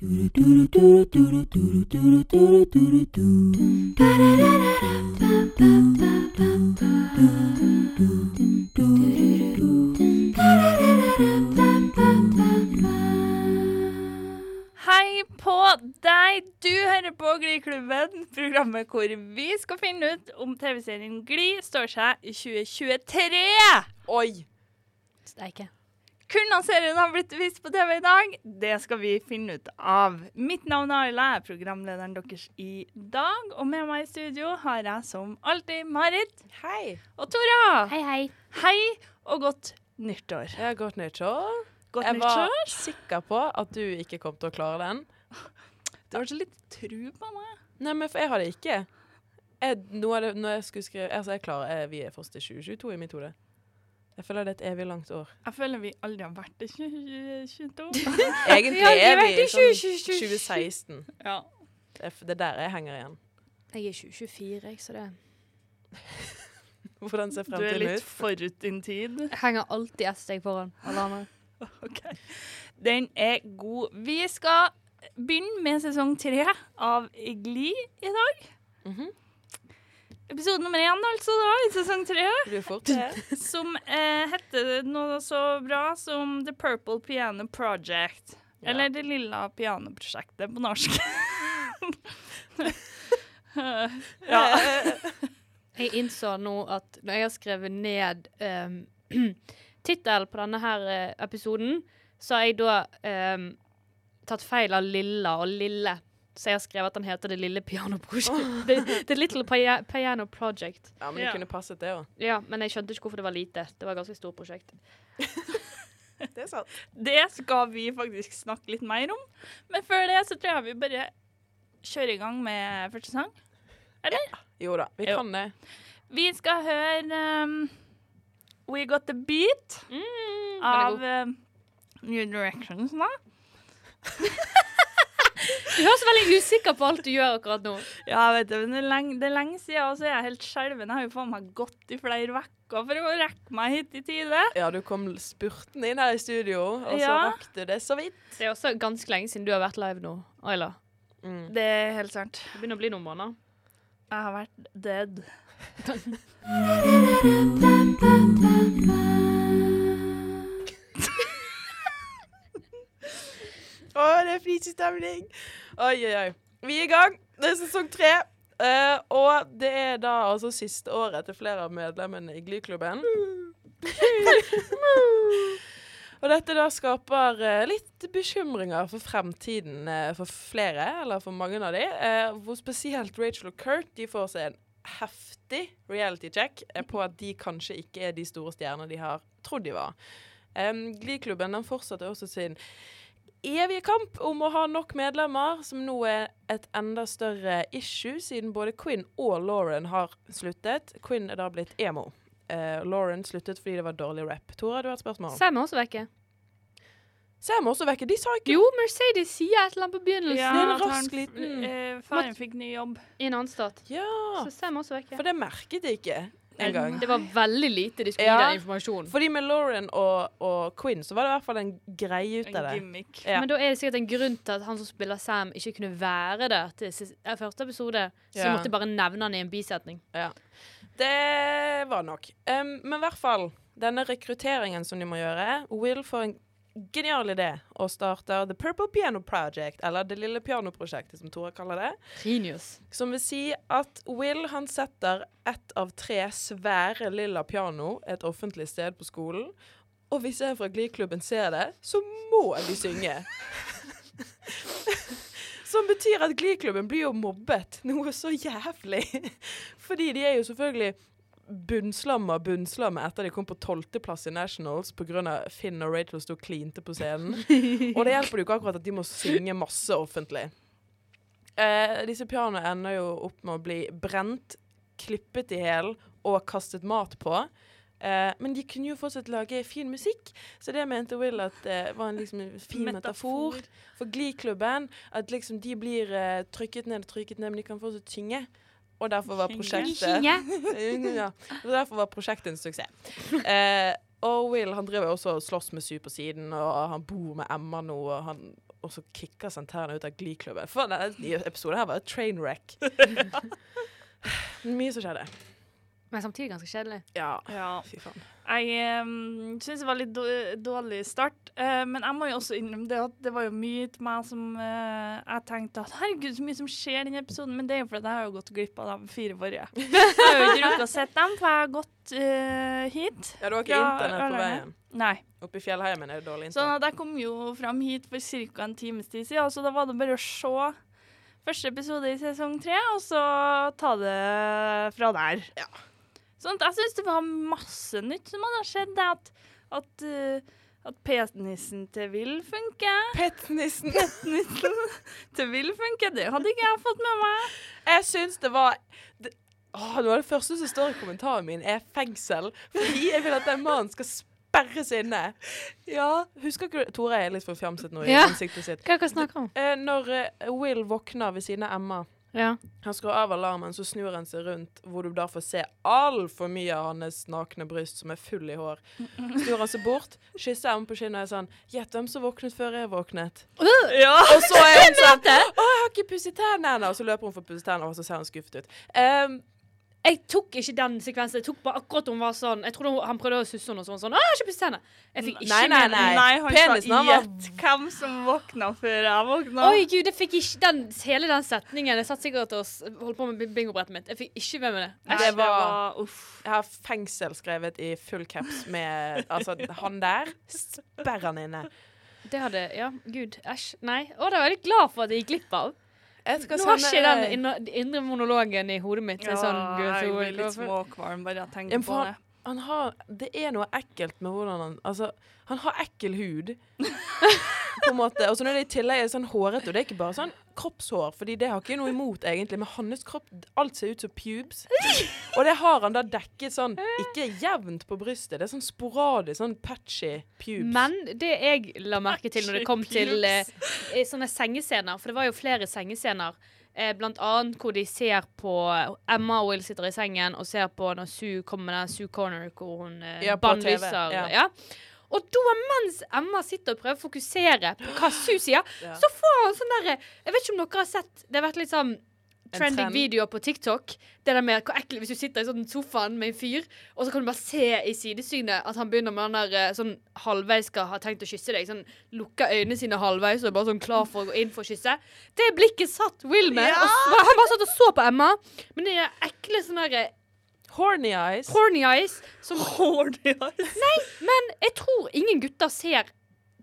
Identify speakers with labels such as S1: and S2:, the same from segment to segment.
S1: Hei på deg! Du hører på Gliklubben, programmet hvor vi skal finne ut om TV-serien Gli står seg i 2023.
S2: Oi!
S3: Steike.
S1: Hvordan serien har blitt vist på TV i dag, det skal vi finne ut av. Mitt navn er Ayla, jeg er programlederen deres i dag. Og med meg i studio har jeg som alltid Marit
S2: Hei.
S1: og Tora.
S3: Hei, hei.
S1: Hei og godt nyttår.
S2: Ja, har godt nyttår.
S1: Godt
S2: Jeg var sikker på at du ikke kom til å klare den.
S1: Du har ikke litt tru på meg.
S2: Nei, men for jeg har det ikke. Jeg, noe av det, når jeg skulle skrive Altså, jeg klarer jeg, Vi er først i 2022 i mitt hode. Jeg føler det er et evig langt år.
S1: Jeg føler vi aldri har vært i 2022.
S2: Egentlig er vi
S3: i
S2: sånn 2016.
S1: ja.
S2: Det er er der jeg henger igjen.
S3: Jeg er 2024, jeg, så det
S2: Hvordan ser
S1: Du er litt forut din tid.
S3: Jeg henger alltid ett steg foran alle andre.
S1: Ok. Den er god. Vi skal begynne med sesong tre av Gli i dag.
S2: Mhm.
S1: Episode nummer én, altså, da, i sesong tre. Som eh, heter noe så bra som The Purple Piano Project.
S2: Ja.
S1: Eller Det lilla pianoprosjektet på norsk. ja.
S3: Jeg innså nå at når jeg har skrevet ned um, tittelen på denne her eh, episoden, så har jeg da um, tatt feil av Lilla og Lille. Så jeg har skrevet at den heter Det lille piano project. The, the Little Pia- Piano Project.
S2: Ja, men det
S1: Ja.
S2: kunne passet, det òg.
S3: Ja, men jeg skjønte ikke hvorfor det var lite. Det var et ganske stort prosjekt.
S2: Det er sant.
S1: Det skal vi faktisk snakke litt mer om. Men før det så tror jeg vi bare kjører i gang med første sang.
S2: Jo da, vi
S1: Jo.
S2: kan det.
S1: Vi skal høre um, We Got The Beat
S3: Mm,
S1: av um, New Directions. da.
S3: Du høres veldig usikker på alt du gjør akkurat nå.
S1: Ja, vet du, men det er, lenge, det er lenge siden, og så er jeg helt skjelven. Jeg har jo faen meg gått i flere uker for å rekke meg hit i tide.
S2: Ja, du kom spurten inn her i studio, og så
S1: Ja.
S2: rakk du det så vidt.
S3: Det er også ganske lenge siden du har vært live nå, Ayla.
S2: Mm.
S1: Det er helt sant.
S3: Det begynner å bli noen måneder.
S1: Jeg har vært dead.
S2: Å, det er flisestemning. Oi, oi, oi. Vi er i gang. Det er sesong tre. eh, og det er da altså siste året til flere av medlemmene i Glyklubben. og dette da skaper eh, litt bekymringer for fremtiden eh, for flere, eller for mange av de. eh, hvor spesielt Rachel og Kurt de får seg en heftig reality check eh, på at de kanskje ikke er de store stjernene de har trodd de var. Um, Glyklubben den fortsetter også sin evige kamp om å ha nok medlemmer, som nå er et enda større issue, siden både Quinn og Lauren har sluttet. Quinn er da blitt emo. Uh, Lauren sluttet fordi det var dårlig rap. Tora, du har et spørsmål?
S3: Sam er også vekke.
S2: Sam er også vekke. De sa ikke
S3: Jo, Mercedes sier et eller annet på begynnelsen.
S2: det er en rask liten-
S1: uh, Faren fikk ny jobb.
S3: I en annen stat.
S2: Ja,
S3: Så Sam er også vekke.
S2: for det merket jeg ikke engang.
S3: Det var veldig lite de skulle
S2: Ja.
S3: gi den informasjonen.
S2: Fordi med Lauren og, og Quinn så var det i hvert fall en greie ut av det. Ja.
S3: Men da er det sikkert en grunn til at han som spiller Sam, ikke kunne være der til eh, første episode. Så
S2: Ja.
S3: måtte bare nevne han i en bisetning.
S2: Det var nok. Um, men i hvert fall, denne rekrutteringen som de må gjøre Will får en genial idé å starte The Purple Piano Project, eller Det lille pianoprosjektet, som Tore kaller det.
S3: Genius.
S2: Som vil si at Will han setter ett av tre svære lilla piano et offentlig sted på skolen. Og hvis en fra Gliklubben ser det, så må de synge. Som betyr at Gliklubben blir jo mobbet noe så jævlig. Fordi de er jo selvfølgelig bunnslamma bunnslamma etter de kom på tolvteplass i Nationals pga. Finn og Rachel sto og klinte på scenen. Og det hjelper jo ikke akkurat at de må synge masse offentlig. Eh, disse pianoene ender jo opp med å bli brent, klippet i hæl og kastet mat på. Eh, men de kunne jo fortsatt lage fin musikk, så det mente Will at det var en liksom fin metafor, for Glee-klubben. At liksom de blir eh, trykket ned og trykket ned, men de kan fortsatt synge. Og derfor var prosjektet ja, og derfor var prosjektet en suksess. Eh, og Will han driver også og slåss med Sue på siden, og han bor med Emma nå, og han og så kicker Santana ut av Glee-klubben. For denne episoden her var et train wreck. Mye som skjedde.
S3: Men samtidig ganske kjedelig.
S2: Ja,
S1: Ja.
S2: fy faen.
S1: Jeg um, syns det var litt dårlig start, Uh, men jeg må jo også innrømme det at det var jo mye til meg som uh, Jeg tenkte at herregud, så mye som skjer i denne episoden, men det er jo fordi jeg har jo gått glipp av de fire forrige. Jeg har jo ikke rukket å sett dem, for jeg har gått uh, hit.
S2: Ja, du har ikke
S1: Ja,
S2: internett på veien?
S1: Nei.
S2: Oppe i fjellheimen er det dårlig internett.
S1: Sånn at jeg kom jo fram hit for ca. en times tid siden, så da var det bare å se første episode i sesong tre, og så ta det fra der.
S2: Ja.
S1: At jeg syns det var masse nytt som hadde skjedd. det At, at, uh, at penisen til Will funker.
S2: Petnissen.
S1: Petnissen til Will funker, det hadde ikke jeg fått med meg.
S2: Jeg syns det var det, å, Noe av det første som står i kommentaren min, er fengsel. Fordi jeg vil at den mannen skal sperres inne. Ja, Husker ikke du Tore er litt for fjamset nå i
S3: Ja.
S2: ansiktet sitt.
S3: Hva hva snakker om?
S2: Eh, når eh, Will våkner ved siden av Emma
S3: Ja.
S2: Han skrur av alarmen, så snur han seg rundt, hvor du da får se altfor mye av hans nakne bryst, som er full i hår. Snur han seg bort, kysser ham på kinnet og er sånn Gjett hvem som våknet før jeg våknet.
S1: Ja.
S2: Og så er hun sånn Å, jeg har ikke pusset tennene. Og så løper hun for å pusse tennene, og så ser hun skuffet ut. Um,
S3: Jeg tok ikke den sekvensen. Jeg tok bare akkurat hun var sånn Jeg trodde han prøvde å susse henne og så sånn Å, jeg har ikke pusset henne. Jeg fikk ikke
S2: Nei, nei,
S3: med
S2: nei.
S1: Nei, han
S2: Penisen,
S1: sa gjett hvem som våkna før jeg våkna.
S3: Oi, gud, jeg fikk ikke den, hele den setningen. Jeg satt sikkert og holdt på med bingobrettet mitt. Jeg fikk ikke med meg det.
S1: Nei,
S2: det var-
S1: uff.
S2: Jeg har fengsel skrevet i full caps med Altså, han der Sperr han inne.
S3: Det hadde Ja, gud. Æsj. Nei. Å, det var jeg veldig glad for at jeg gikk glipp av.
S2: Jeg skal
S3: Nå har ikke den indre, monologen i hodet mitt.
S1: Ja,
S3: sånn,
S1: jeg blir litt småkvalm bare jeg tenker på det.
S2: han har Det er noe ekkelt med hvordan han Altså, han har ekkel hud. på en måte. Og så når det i tillegg er sånn hårete, og det er ikke bare sånn kroppshår, fordi det har ikke noe imot, egentlig, men hans kropp Alt ser ut som pubes. Og det har han da dekket sånn Ikke jevnt på brystet, det er sånn sporadisk, sånn patchy pubes.
S3: Men det jeg la merke til når det kom til eh, eh, sånne sengescener, for det var jo flere sengescener, eh, blant annet hvor de ser på Emma og Will sitter i sengen og ser på når Sue kommer med den Sue Corner hvor hun eh,
S2: Ja,
S3: bannlyser.
S2: ja.
S3: Ja. Og da, mens Emma sitter og prøver å fokusere på hva Sue sier,
S2: Ja.
S3: så får han sånn derre Jeg vet ikke om dere har sett Det har vært litt sånn trending
S2: trend.
S3: videoer på TikTok. Det der med hvor ekkelt hvis du sitter i sånn sofaen med en fyr, og så kan du bare se i sidesynet at han begynner med den der eh, sånn halvveis skal ha tenkt å kysse deg. Sånn lukker øynene sine halvveis og er bare sånn klar for å gå inn for å kysse. Det blikket satt Will med. Og han bare satt og så på Emma, men det er ekle sånn der eh,
S2: Horny eyes.
S3: horny eyes som
S1: Horny eyes.
S3: Nei, Men jeg tror ingen gutter ser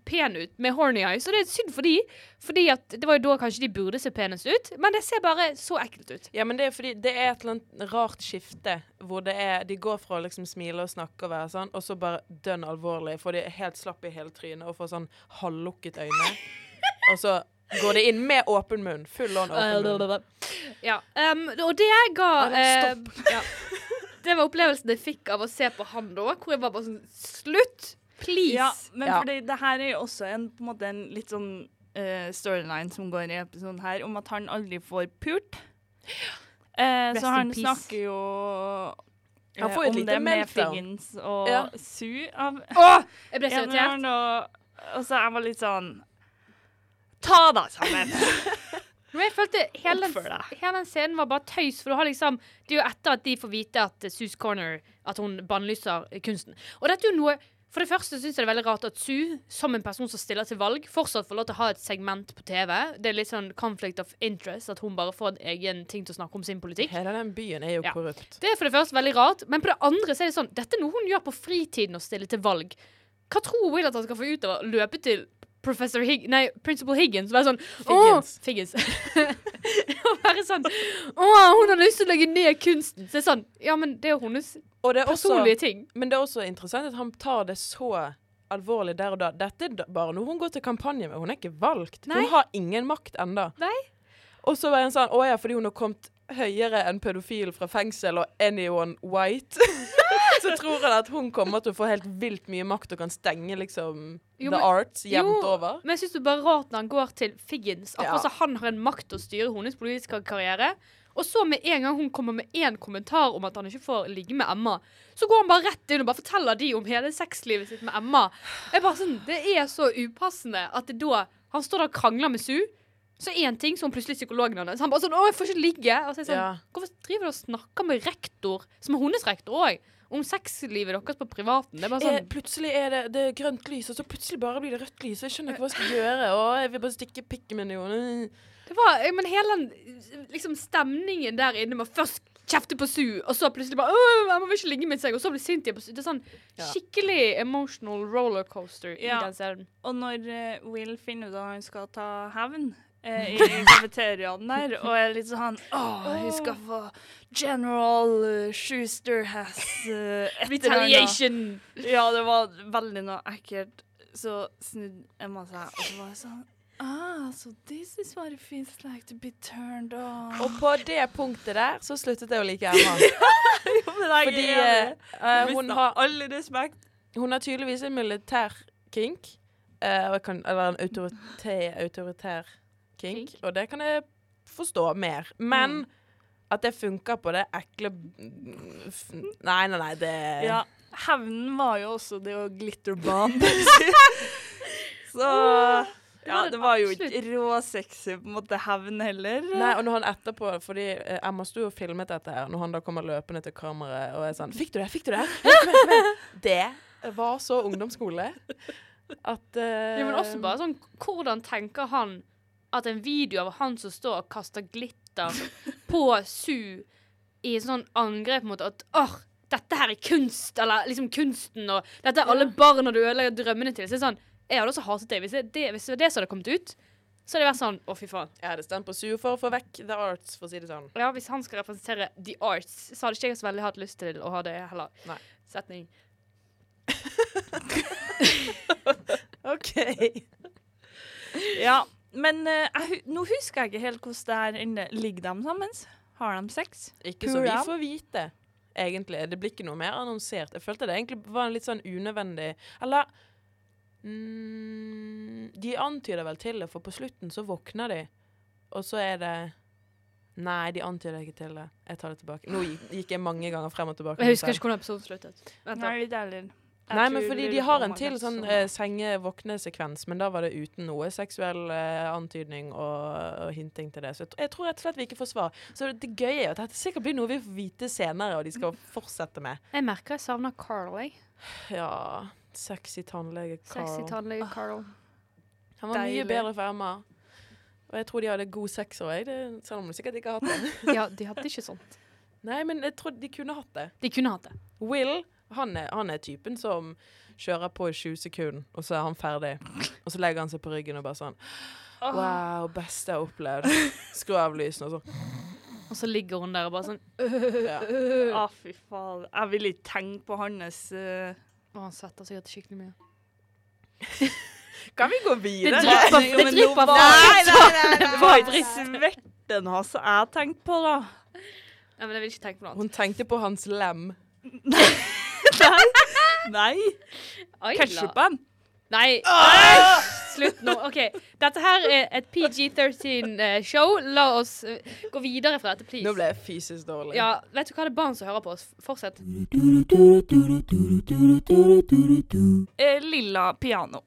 S3: pen ut med horny eyes, og det er synd for de. Fordi at det var jo da kanskje de burde se penest ut, men det ser bare så ekkelt ut.
S2: Ja, men det er fordi det er et eller annet rart skifte hvor det er De går fra å liksom smile og snakke og være sånn, og så bare dønn alvorlig, for de er helt slapp i hele trynet og får sånn halvlukket øyne. Og så går de inn med åpen munn. Full on åpen munn.
S3: Ja, um, og det ga
S2: Stopp.
S3: Uh, ja. Det var opplevelsen jeg fikk av å se på han da, hvor jeg var bare sånn Slutt! Please!
S1: Ja, men
S2: Ja.
S1: fordi det her er jo også en, på en måte en litt sånn uh, storyline som går i episoden her, om at han aldri får pult.
S3: Uh,
S1: så han
S3: peace.
S1: snakker jo uh,
S2: Han får jo et
S1: om
S2: lite
S1: det med. Figgins og
S2: Ja.
S1: Sue av
S3: Åh, jeg ble så irritert.
S1: og, og så jeg var litt sånn Ta deg sammen!
S3: Men jeg følte hele hele den scenen var bare tøys, for du har liksom Det er jo etter at de får vite at Sue's Corner At hun bannlyser kunsten. Og dette er jo noe For det første syns jeg det er veldig rart at Sue, som en person som stiller til valg, fortsatt får lov til å ha et segment på TV. Det er litt sånn conflict of interest, at hun bare får en egen ting til å snakke om sin politikk.
S2: Hele den byen er jo
S3: Ja.
S2: korrupt.
S3: Det er for det første veldig rart, men på det andre så er det sånn Dette er noe hun gjør på fritiden å stille til valg. Hva tror Will at han skal få ut av å løpe til Professor Hig nei, Principal Higgins være sånn
S2: Figgins.
S3: Og være sånn Å, hun har lyst til å legge ned kunsten. Så det er sånn Ja, men det er hennes
S2: det er også,
S3: personlige ting.
S2: men det er også interessant at han tar det så alvorlig der og da. Dette er bare noe hun går til kampanje med. Hun er ikke valgt.
S3: Nei.
S2: Hun har ingen makt enda. Og så var han sånn Å ja, fordi hun har kommet høyere enn pedofil fra fengsel og anyone white. så tror han at hun kommer til å få helt vilt mye makt og kan stenge liksom
S3: Jo,
S2: the arts jevnt over.
S3: Men jeg syns det er bare rart når han går til Figgins. Akkurat
S2: Ja.
S3: han har en makt til å styre hennes politiske karriere. Og så med en gang hun kommer med én kommentar om at han ikke får ligge med Emma, så går han bare rett inn og bare forteller de om hele sexlivet sitt med Emma. Jeg bare sånn, Det er så upassende at det da Han står der og krangler med Sue. Så én ting, så hun plutselig psykologen hans. Han bare sånn 'Å, jeg får ikke ligge'. Og så er jeg sånn,
S2: Ja.
S3: Hvorfor driver du og snakker med rektor, som er hennes rektor òg, om sexlivet deres på privaten? Det er bare
S2: Eh,
S3: sånn
S2: plutselig er det, det er grønt lys, og så plutselig bare blir det rødt lys. Jeg skjønner ikke hva jeg skal gjøre. Og jeg vil bare stikke pikken min i henne.
S3: Det var, eh, Men hele den, liksom stemningen der inne med å først kjefte på Sue, og så plutselig bare jeg må ikke ligge med seg, og så blir Cynthia på Sue. Det er sånn skikkelig emotional rollercoaster
S1: Ja.
S3: i den serien.
S1: Og når eh, Will finner ut at han skal ta hevn eh, i kafeteriaen der, og jeg er litt sånn Å, vi skal få General eh, Schuster has uh,
S3: Retaliation!
S1: Ja, det var veldig noe ekkelt. Så snudde Emma seg, og så var jeg sånn Ah, so this is what it feels like to be turned on.
S2: Og på det punktet der så sluttet jeg å like Emma. Fordi eh, eh, hun, har,
S1: alle respekt.
S2: hun har tydeligvis en militær kink. Uh, kan, eller en autoritær, autoritær kink.
S3: Kink?
S2: Og det kan jeg forstå mer. Men
S1: Mm.
S2: at det funka på det ekle f- Nei, nei, nei, det
S1: Ja, hevnen var jo også det å glitterbomb. Så ja, det var jo ikke råsexy på en måte hevn heller.
S2: Nei, og når han etterpå Fordi eh, Emma sto og filmet dette her, når han da kommer løpende til kameraet og er sånn 'Fikk du det? Fikk du det?' Kom igjen, kom igjen. Det var så ungdomsskole at eh,
S3: Ja, men også bare sånn Hvordan tenker han at en video av han som står og kaster glitter på Sue i sånn angrep mot at åh, dette her er kunst, eller liksom kunsten, og dette er alle barna du ødelegger drømmene til. Så det er sånn, Jeg hadde også hatet det. Hvis det, det, hvis det var det som hadde kommet ut, så hadde det vært sånn Å, fy faen.
S2: Jeg hadde stemt på Sue for å få vekk The Arts, for å si det sånn.
S3: Ja, Hvis han skal representere the arts, så hadde ikke jeg så veldig hatt lyst til å ha det heller.
S2: Nei.
S3: Setning.
S2: OK.
S1: Ja, men eh, jeg, nå husker jeg ikke helt hvordan det er inne. Ligger de sammen? Har de sex?
S2: Ikke så vi får vite, egentlig. Det blir ikke noe mer annonsert. Jeg følte det egentlig var en litt sånn unødvendig Eller mm, De antyder vel til det, for på slutten så våkner de, og så er det Nei, de antyder ikke til det. Jeg tar det tilbake. Nå gikk, gikk jeg mange ganger frem og tilbake.
S3: Jeg husker ikke hvordan episoden sluttet.
S1: Nei, det er Jeg
S2: Nei, men fordi de har en til sånn eh, senge-våkne-sekvens, men da var det uten noe seksuell eh, antydning og, og hinting til det. Så jeg, jeg tror rett og slett vi ikke får svar. Så det, det gøye er jo at dette sikkert blir noe vi får vite senere, og de skal fortsette med.
S3: Jeg merker jeg savner Carl, jeg.
S2: Ja, sexy tannlege Carl.
S3: Sexy tannlege Carl.
S2: Han var mye bedre for Emma. Og jeg tror de hadde god sex òg, selv om de sikkert ikke har hatt det.
S3: Ja, de hadde ikke sånt.
S2: Nei, men jeg tror de kunne hatt det.
S3: De kunne hatt det.
S2: Will, han er, han er typen som kjører på i 20 sekunder, og så er han ferdig. Og så legger han seg på ryggen og bare sånn Wow, beste jeg har opplevd. Skru av lysene, og sånn.
S3: Og så ligger hun der og bare sånn
S2: ja.
S1: Å, fy faen. Jeg vil ikke tenke på hans uh...
S3: Og han svetter sikkert skikkelig mye.
S2: Kan vi gå
S3: Det
S2: videre?
S3: drypper,
S1: Jo,
S3: det
S1: dripper
S3: nei,
S1: nei,
S3: nei,
S1: nei, Det var ikke svetten hans jeg tenkte på, da.
S3: Nei, men jeg vil ikke tenke på noe annet.
S2: Hun tenkte på hans lem.
S1: Nei.
S3: Ayla.
S1: Ketchupen.
S3: Nei. Slutt nå. OK. Dette her er et PG-13-show. La oss eh, gå videre fra dette, please.
S2: Nå ble jeg fysisk dårlig.
S3: Ja, vet du hva det er barn som hører på oss? Fortsett.
S1: Eh, lilla piano.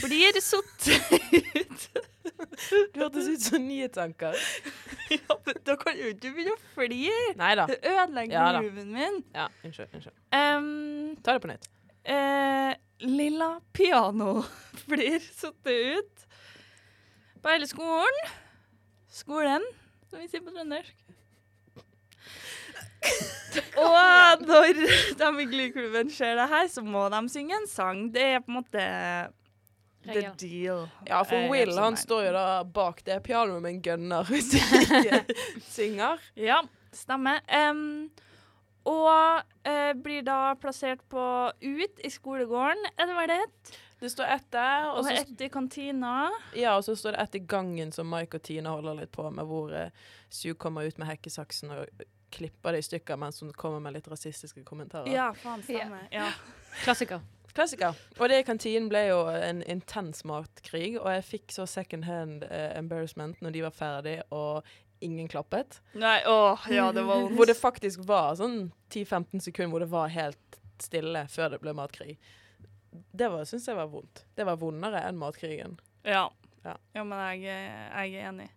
S1: Blir satt ut.
S2: Du hørtes ut som nyhetsanker.
S1: ja, men da kan du ikke begynne å flire.
S2: Nei da.
S1: Det ødelegger
S2: Ja da.
S1: grooven min.
S2: Ja, unnskyld. unnskyld.
S1: Um,
S2: Ta det på nytt.
S1: Uh, lilla piano blir satt ut på hele skolen. Skolen, som vi sier på trøndersk. Og når de i Glyklubben ser det her, så må de synge en sang. Det er på en måte the deal.
S2: Ja, for
S1: Eh,
S2: Will han står jo da bak det pianoet med en gunner hvis de ikke synger.
S1: Ja, stemmer. Um, og uh, blir da plassert på ut i skolegården, er det vel det?
S2: Det står ett der, og
S1: Og ett i kantina.
S2: ja, og så står det ett i gangen som Mike og Tina holder litt på med, hvor uh, Sue kommer ut med hekkesaksen og klipper det i stykker mens hun kommer med litt rasistiske kommentarer.
S1: Ja, faen, stemmer. Ja.
S3: Klassiker.
S2: Klassiker. Og det i kantinen ble jo en intens matkrig, og jeg fikk så second hand eh, embarrassment når de var ferdig og ingen klappet.
S1: Nei, åh, ja, det var.
S2: Hvor det faktisk var sånn 10-15 sekunder hvor det var helt stille før det ble matkrig. Det var- syns jeg var vondt. Det var vondere enn matkrigen.
S1: Ja. Ja, men jeg, jeg er enig.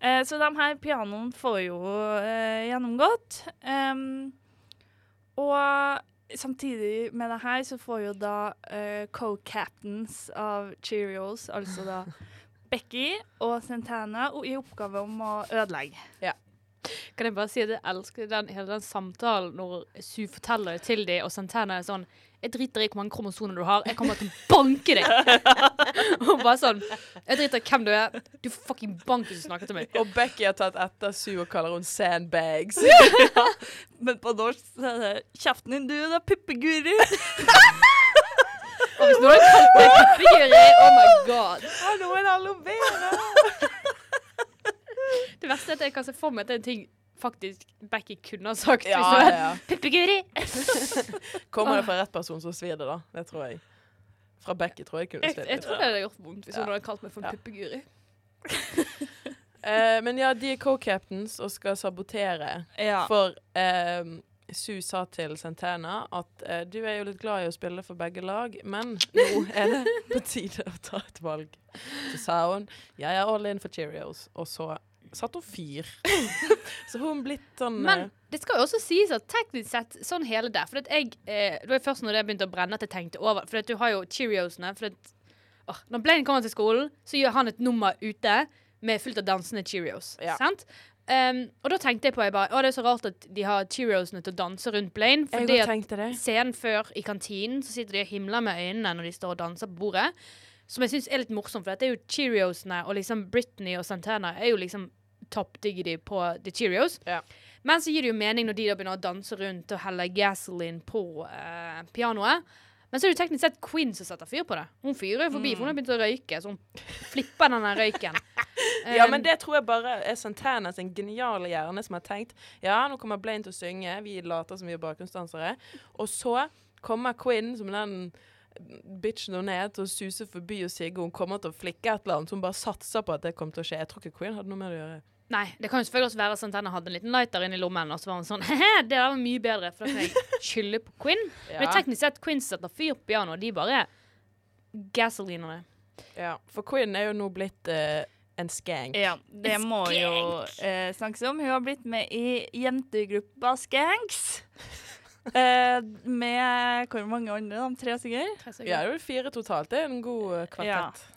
S1: Eh, så de her pianoene får jo eh, gjennomgått. Um, og samtidig med det her så får jo da uh, co-captains av Cheerios, altså da Becky og Santana, i oppgave om å ødelegge.
S3: Kan jeg bare si at jeg elsker den, hele den samtalen når Sue forteller det til dem, og Santana er sånn Jeg driter i hvor mange kromosoner du har, jeg kommer til å banke deg! og bare sånn Jeg driter i hvem du er, du fucking bank hvis du snakker til meg.
S2: Og Becky har tatt etter Sue og kaller hun sandbags.
S1: Men på norsk så er det 'kjeften din, du, da, puppeguri'.
S3: Og hvis noen kaller kalt meg puppeguri, oh my god.
S2: Har noen aloe vera?
S3: Det verste er at jeg kan se for meg at det er en ting faktisk Becky kunne ha sagt.
S2: Ja,
S3: var
S2: ja.
S3: puppeguri!
S2: Kommer det fra rett person, så svir det, da. Det tror jeg. Fra Becky tror jeg kunne svidd
S3: jeg
S2: jeg
S3: tror det hadde gjort vondt hvis hun hadde kalt meg for en puppeguri.
S2: uh, men ja, de er co-captains og skal sabotere. For eh, Sue sa til Santana at eh, du er jo litt glad i å spille for begge lag, men nå er det på tide å ta et valg. Så sa hun jeg er all in for Cheerios, og så satte hun fyr. så hun blitt sånn
S3: Men
S2: eh,
S3: det skal jo også sies at teknisk sett, sånn hele der For at jeg, eh, det var først når det begynte å brenne at jeg tenkte over. For at du har jo Cheeriosene. For at, åh, når Blaine kommer til skolen, så gjør han et nummer ute med fullt av dansende Cheerios.
S2: Ja.
S3: Sant? Um, og da tenkte jeg på jeg bare, å, det er så rart at de har Cheeriosene til å danse rundt Blaine. Fordi at scenen før i kantinen så sitter de og himler med øynene når de står og danser på bordet. Som jeg syns er litt morsomt, for det er jo Cheeriosene og liksom Britney og Santana er jo liksom top diggity på The Cheerios.
S2: Ja.
S3: Men så gir det jo mening når de da begynner å danse rundt og helle gasoline på eh, pianoet. Men så er det teknisk sett Quinn som setter fyr på det. Hun fyrer jo forbi, for hun har begynt å røyke. Så hun flipper den røyken.
S2: Ja,
S3: Um,
S2: men det tror jeg bare er Santana sin geniale hjerne som har tenkt Ja, nå kommer Blaine til å synge, vi later som vi er bakgrunnsdansere. Og så kommer Quinn, som den bitchen hun er, til å suse forbi og sigge. Hun kommer til å flikke et eller annet, så hun bare satser på at det kommer til å skje. Jeg tror ikke Quinn hadde noe med det å gjøre.
S3: Nei, det kan jo selvfølgelig også være sånn at han hadde en liten lighter inni lommen, og så var han sånn He-he, det der var mye bedre, for da kan jeg skylde på Quinn. Men teknisk sett, Quinn setter fyr på pianoet, de bare gasolinerne.
S2: ja. For Quinn er jo nå blitt uh, en skank.
S1: Ja, det må jo eh, snakkes om. Hun har blitt med i jentegruppa Skanks. Eh, med hvor mange andre? De tre stykker?
S2: Ja, det er vel fire totalt. Det er en god kvartett.
S1: Em,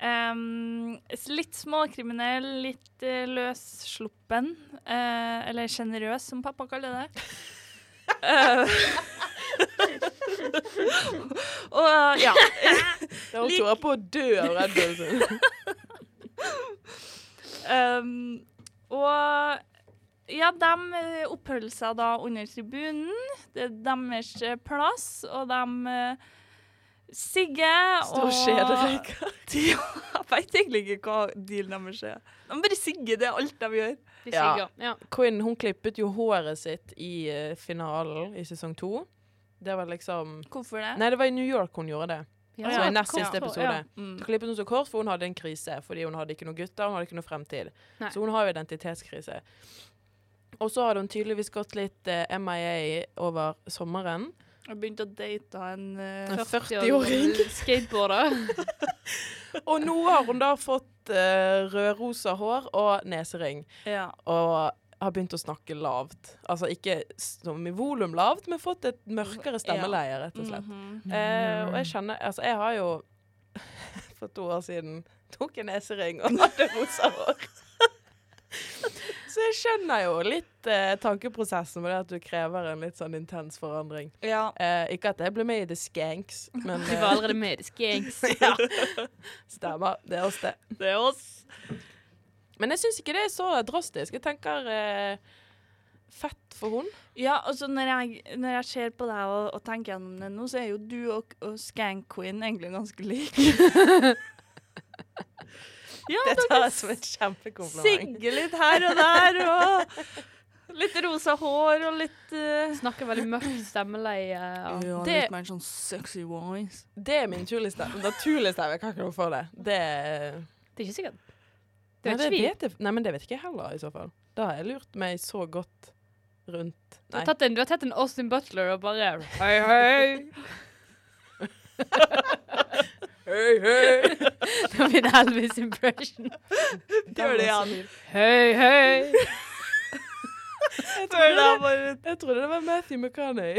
S1: s- litt småkriminell, litt uh, løssluppen. Uh, eller sjenerøs, som pappa kaller det. uh, og ja.
S2: Da hun tror på å dø av Red
S1: Um, og ja, de oppholder seg da under tribunen. Det er deres eh, plass, og de uh, sigger
S2: Står
S1: og
S2: skjederøyker.
S1: Ja, Jeg veit egentlig ikke hva dealen deres er. De bare Sigge, det er alt de gjør.
S3: De
S2: Ja.
S3: Ja.
S2: Quinn hun klippet jo håret sitt i uh, finalen i sesong to. Det var liksom
S1: Hvorfor det?
S2: Nei, det var i New York hun gjorde det.
S3: Ja,
S2: Så i nest siste
S3: ja.
S2: episode.
S1: Mm.
S2: Klippet hun så kort, for hun hadde en krise. Fordi hun hadde ikke noen gutter, hun hadde ikke noe fremtid.
S3: Nei.
S2: Så hun har jo identitetskrise. Og så hadde hun tydeligvis gått litt uh, MIA over sommeren.
S1: Jeg begynte å date en
S2: uh,
S3: 40-åring
S2: 40-åring.
S3: skateboarder.
S2: Og nå har hun da fått uh, rødrosa hår og nesering.
S1: Ja.
S2: Og har begynt å snakke lavt. Altså ikke som i volum lavt, men fått et mørkere stemmeleie, rett og slett.
S1: Mm
S2: -hmm. uh, og jeg kjenner Altså, jeg har jo for to år siden tok en nesering og hadde rosa hår. Så jeg skjønner jo litt eh, tankeprosessen med det at du krever en litt sånn intens forandring.
S1: ja.
S2: Eh, ikke at jeg ble med i The Skanks, men
S3: Du var allerede med i The Skanks.
S2: ja. Stemmer. Det er oss, det.
S1: Det er oss.
S2: Men jeg syns ikke det er så drastisk. Jeg tenker eh, fett for hun.
S1: Ja, altså når jeg, når jeg ser på deg og, og tenker gjennom det nå, så er jo du og, og Skank Queen egentlig ganske like. ja,
S2: Det tar jeg som et kjempekompliment.
S1: sigge litt her og der, og litt rosa hår og litt uh,
S3: Snakker veldig mørkt stemmeleie. Ja.
S2: Det-
S1: litt mer sånn sexy voice.
S2: Det er min naturlige stemme. Jeg kan ikke noe for det. Det,
S3: Det er ikke sikkert.
S2: nei,
S3: Det vet ikke vi.
S2: vet nei, men det vet ikke jeg heller, i så fall. Da har jeg lurt meg så godt rundt
S3: Du har, tatt en, du har tatt en Austin Butler og bare Hei, hei.
S2: Hei, hei.
S3: Det var min Elvis-impression.
S1: Gjør det igjen.
S3: Hei, hei.
S2: Jeg trodde,
S1: bare
S2: jeg trodde det var Matthew McCarney.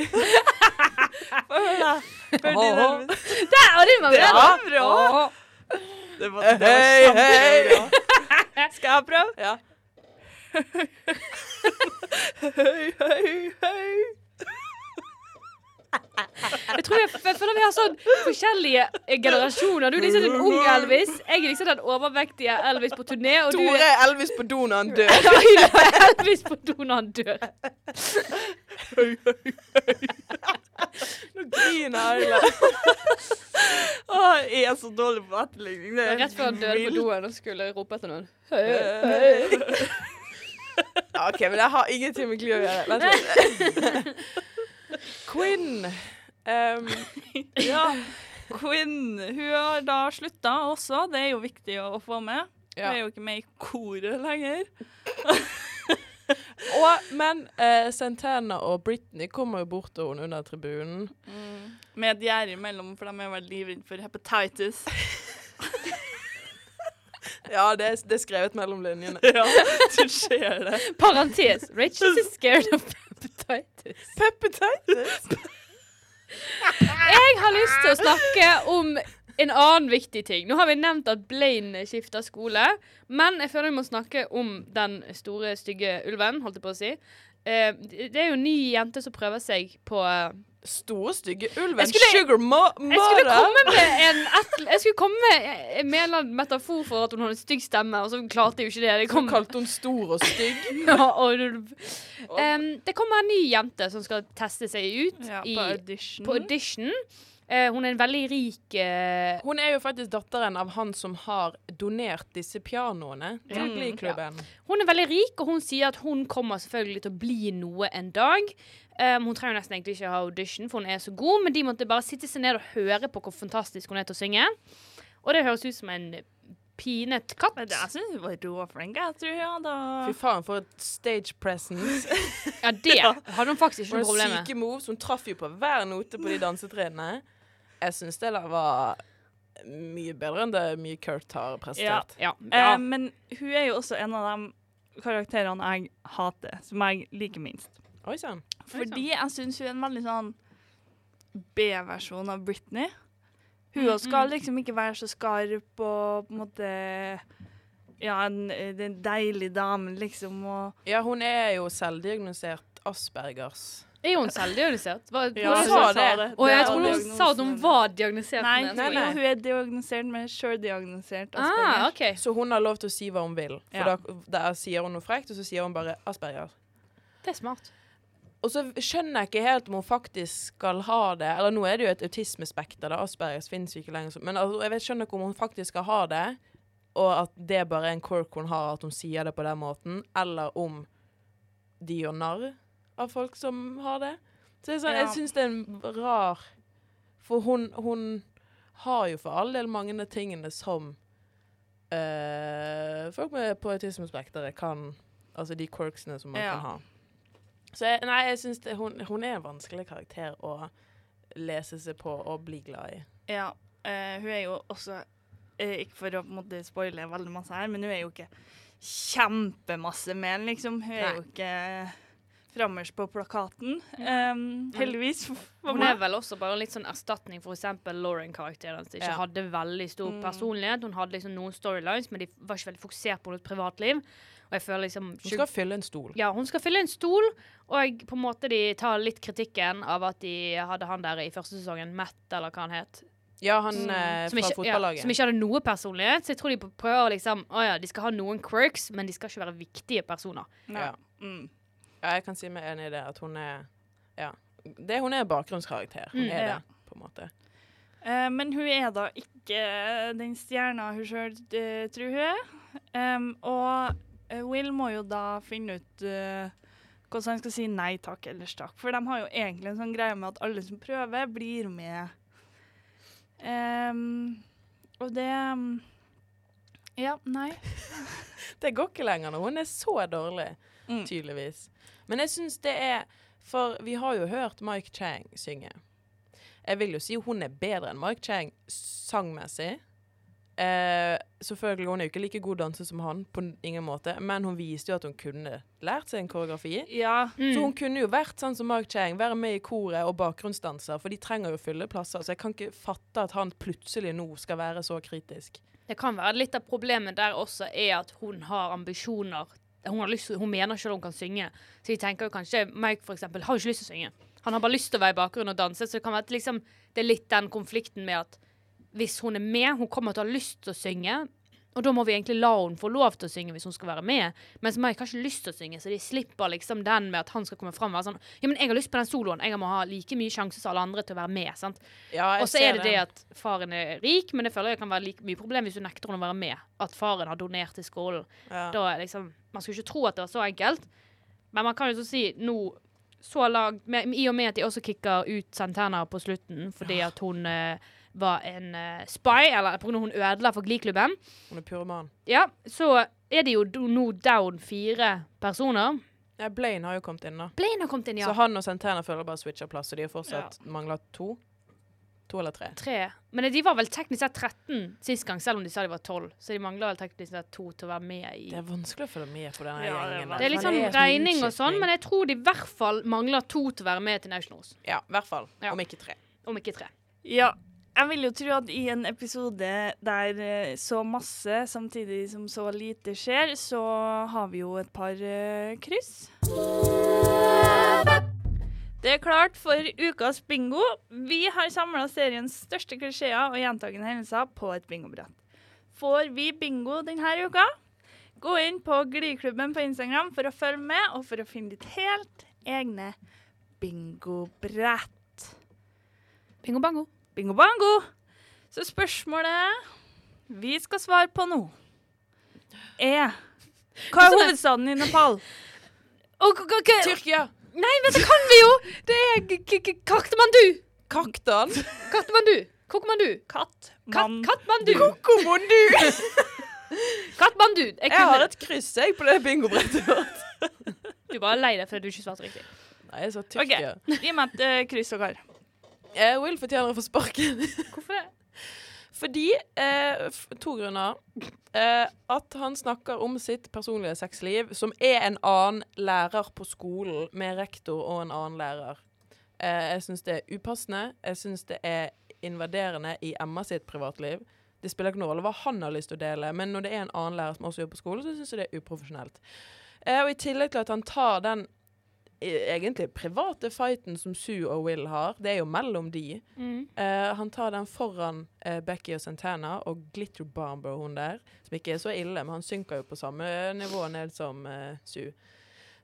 S1: hør da. Hør din Elvis.
S3: Der, og den var
S1: Det
S3: bra.
S1: var bra. Det var, det var
S2: Hei,
S1: kjempebra. Skal jeg prøve?
S2: Ja. Hei, hei, hei.
S3: Jeg tror jeg, jeg føler vi har sånn forskjellige eh, generasjoner. Du er liksom en ung Elvis. Jeg er liksom den overvektige Elvis på turné. Og
S2: Tore
S3: er
S2: Elvis på do når han dør.
S3: Elvis på do når han dør.
S2: Nå griner jeg
S1: Å, jeg er så dårlig på etterligning. Det er
S3: Rett før han døde på doen og skulle rope etter noen.
S2: Høy, høy. OK, men jeg har ingenting med Gli å gjøre. Vent litt. Quinn. Um,
S1: Ja. Quinn hun har da slutta også. Det er jo viktig å få med. Hun
S2: ja.
S1: er jo ikke med i koret lenger.
S2: Og, men eh, Santana og Britney kommer jo bort til henne under tribunen.
S1: Med et gjerde imellom, for de er vel livredde for hepatitis.
S2: Ja, det er, det er skrevet mellom linjene.
S1: ja, du ser det.
S3: Parentes. Rachel is scared of hepatitis.
S2: Peppetitis?
S3: Jeg har lyst til å snakke om en annen viktig ting. Nå har vi nevnt at Blaine skifter skole, men jeg føler vi må snakke om den store, stygge ulven, holdt jeg på å si. Eh, det er jo en ny jente som prøver seg på eh,
S2: Store, stygge ulven.
S3: Skulle-
S2: Sugar Mara.
S3: Jeg skulle komme med en et, Jeg skulle komme med med en eller metafor for at hun hadde stygg stemme, og så klarte jeg jo ikke det. Det
S2: Så kalte hun stor og stygg.
S3: ja, og, Um, det kommer en ny jente som skal teste seg ut
S1: Ja,
S3: i,
S1: på audition.
S3: på audition. Eh, hun er en veldig rik eh,
S2: Hun er jo faktisk datteren av han som har donert disse pianoene til
S1: Mm,
S2: Glee-klubben.
S3: Hun er veldig rik, og hun sier at hun kommer selvfølgelig til å bli noe en dag. Um, hun trenger nesten egentlig ikke ha audition, for hun er så god, men de måtte bare sitte seg ned og høre på hvor fantastisk hun er til å synge. Og det høres ut som en pinet katt.
S1: Men det- Jeg syns hun var råflink, jeg tror. Ja, da.
S2: Fy faen, for et stage presence.
S3: Ja, det hadde hun faktisk ikke noe problem med.
S2: syke moves. Hun traff jo på hver note på de dansetrinnene. Jeg syns det var mye bedre enn det mye Kurt har prestert.
S3: Ja,
S1: ja.
S3: ja.
S1: men hun er jo også en av de karakterene jeg hater, som jeg liker minst.
S2: Oi sann.
S1: Fordi jeg syns hun er en veldig sånn B-versjon av Britney. Hun mm, skal liksom ikke være så skarp og på en måte Ja, en, en deilig dame, liksom. Og
S2: Ja, hun er jo selvdiagnosert Aspergers.
S3: Er hun selvdiagnosert? Hva-
S1: Ja,
S2: hun sa det.
S3: Å, jeg
S1: er
S3: tror hun sa at hun var diagnosert
S1: Nei, nei,
S2: nei.
S1: Hun er diagnosert men sjøldiagnosert
S3: Ah, okay.
S2: Så hun har lov til å si hva hun vil. For
S1: Ja.
S2: da, da sier hun noe frekt, og så sier hun bare Asperger.
S3: Det er smart.
S2: Og så skjønner jeg ikke helt om hun faktisk skal ha det. Eller nå er det jo et autismespekter, da. Aspergers finnes jo ikke lenger. Men altså, jeg vet, skjønner ikke om hun faktisk skal ha det, og at det bare er en cork hun har, at hun sier det på den måten, eller om de gjør narr av folk som har det. Så jeg, sånn,
S1: Ja.
S2: syns det er en rar For hun, hun har jo for all del mange av tingene som øh, folk med på autismespekteret kan Altså de quirksene som man
S1: Ja.
S2: kan ha. Så jeg, nei, jeg syns hun, hun er en vanskelig karakter å lese seg på og bli glad i.
S1: Ja, Øh, hun er jo også eh, Ikke for å på en måte spoile veldig masse her, men hun er jo ikke kjempemasse med, liksom. Hun er
S2: Nei.
S1: jo ikke frammers på plakaten. Um, heldigvis.
S3: Hun er vel også bare litt sånn erstatning for eksempel Lauren-karakteren, som ikke
S2: Ja.
S3: hadde veldig stor
S1: Mm.
S3: personlighet. Hun hadde liksom noen storylines, men de var ikke veldig fokusert på hennes privatliv. Og jeg føler liksom
S2: Hun skal fylle en stol.
S3: Ja, hun skal fylle en stol, og på en måte de tar litt kritikken av at de hadde han der i første sesongen, Matt, eller hva han het.
S2: Ja, han
S1: Mm.
S2: eh,
S3: Som
S2: fra
S3: ikke, ja,
S2: fotballaget.
S3: som ikke hadde noe personlighet. Så jeg tror de prøver å liksom Å ja, de skal ha noen quirks, men de skal ikke være viktige personer.
S2: Ja.
S1: Mm.
S2: Ja, jeg kan si meg enig i det, at hun er Ja. Det, hun er bakgrunnskarakter. Hun
S3: Mm,
S2: er
S1: ja.
S2: det, på en måte.
S1: Uh, men hun er da ikke den stjerna hun sjøl tror hun er. Um, og eh, Will må jo da finne ut uh, hvordan han skal si nei takk eller takk. For de har jo egentlig en sånn greie med at alle som prøver, blir med. Um, og det um, Ja, nei.
S2: Det går ikke lenger når hun er så dårlig,
S1: Mm.
S2: tydeligvis. Men jeg syns det er For vi har jo hørt Mike Chang synge. Jeg vil jo si hun er bedre enn Mike Chang sangmessig. Eh, selvfølgelig, Hun er jo ikke like god danser som han, på ingen måte, men hun viste jo at hun kunne lært seg en koreografi.
S1: Ja.
S3: Mm.
S2: Så hun kunne jo vært sånn som Mark Chang, være med i koret og bakgrunnsdanser, for de trenger jo fylle plasser. Så jeg kan ikke fatte at han plutselig nå skal være så kritisk.
S3: Det kan være litt av problemet der også er at hun har ambisjoner. Hun, lyst, hun mener selv hun kan synge. Så jeg tenker jo kanskje Mike for eksempel har jo ikke lyst til å synge. Han har bare lyst til å være i bakgrunnen og danse. Så det kan være at liksom, det er litt den konflikten med at hvis hun er med, hun kommer til å ha lyst til å synge. Og da må vi egentlig la hun få lov til å synge hvis hun skal være med. Mens Mike har ikke lyst til å synge, så de slipper liksom den med at han skal komme fram og være sånn Ja, men jeg har lyst på den soloen. Jeg må ha like mye sjanse som alle andre til å være med. sant?
S2: Ja,
S3: Og så er det det at faren er rik, men det føler jeg kan være like mye problem hvis du nekter henne å være med. At faren har donert til skolen.
S2: ja.
S3: Da liksom, Man skulle ikke tro at det var så enkelt. Men man kan jo så si nå så langt, med, I og med at de også kicker ut Santana på slutten fordi at hun eh, var en uh, spy, eller pga. hun ødela for Glee-klubben,
S2: Hun er pyroman.
S3: ja, så er det jo do, no down fire personer.
S2: Ja, Blaine har jo kommet inn, da.
S3: Blaine har kommet inn, ja.
S2: Så han og Santana føler bare switcher plass, og de har fortsatt mangler to. To eller tre.
S3: Tre. Men de var vel teknisk sett 13 sist gang, selv om de sa de var 12. Så de mangler vel teknisk sett to til å være med i
S2: Det er vanskelig å følge med på denne
S1: Ja,
S2: gjengen.
S3: Det er litt sånn regning og sånn, men jeg tror de i hvert fall mangler to til å være med til Nationals.
S2: Ja, i hvert fall.
S3: Ja.
S2: Om ikke tre.
S3: Om ikke tre.
S1: Ja. Jeg vil jo tro at i en episode der eh, så masse samtidig som så lite skjer, så har vi jo et par uh, kryss. Det er klart for ukas bingo. Vi har samla seriens største klisjeer og gjentagende hendelser på et bingobrett. Får vi bingo denne uka? Gå inn på Gliklubben på Instagram for å følge med og for å finne ditt helt egne bingobrett.
S3: Bingo bango.
S1: Bingo bango. Så spørsmålet vi skal svare på nå, er Hva er hovedstaden i Nepal?
S2: Tyrkia!
S3: nei, men det kan vi jo! Det er Kaktemandu.
S2: Kaktan!
S3: Kaktemandu. Kokomandu.
S1: Katt.
S3: Kat
S1: Mann.
S3: Katmandu.
S2: Kokomondu!
S3: Katmandu. Jeg
S2: har et kryss jeg på det bingobrettet vårt.
S3: du er lei deg fordi du ikke svarte riktig.
S2: Nei, jeg sa Tyrkia.
S1: Gi meg et eh, kryss og kar.
S2: Jeg Will fortjener å få sparken.
S3: Hvorfor det?
S2: Fordi eh, To grunner. Eh, at han snakker om sitt personlige sexliv, som er en annen lærer på skolen, med rektor og en annen lærer. Eh, jeg syns det er upassende. Jeg syns det er invaderende i Emma sitt privatliv. Det spiller ikke noen rolle hva han har lyst til å dele, men når det er en annen lærer som også jobber på skolen, så syns jeg det er uprofesjonelt. Eh, og i tillegg til at han tar den egentlig private fighten som Sue og Will har, det er jo mellom de.
S3: Mm.
S2: Uh, han tar den foran uh, Becky og Santana og Glitter Bomber, hun der. Som ikke er så ille, men han synker jo på samme nivå ned som uh, Sue.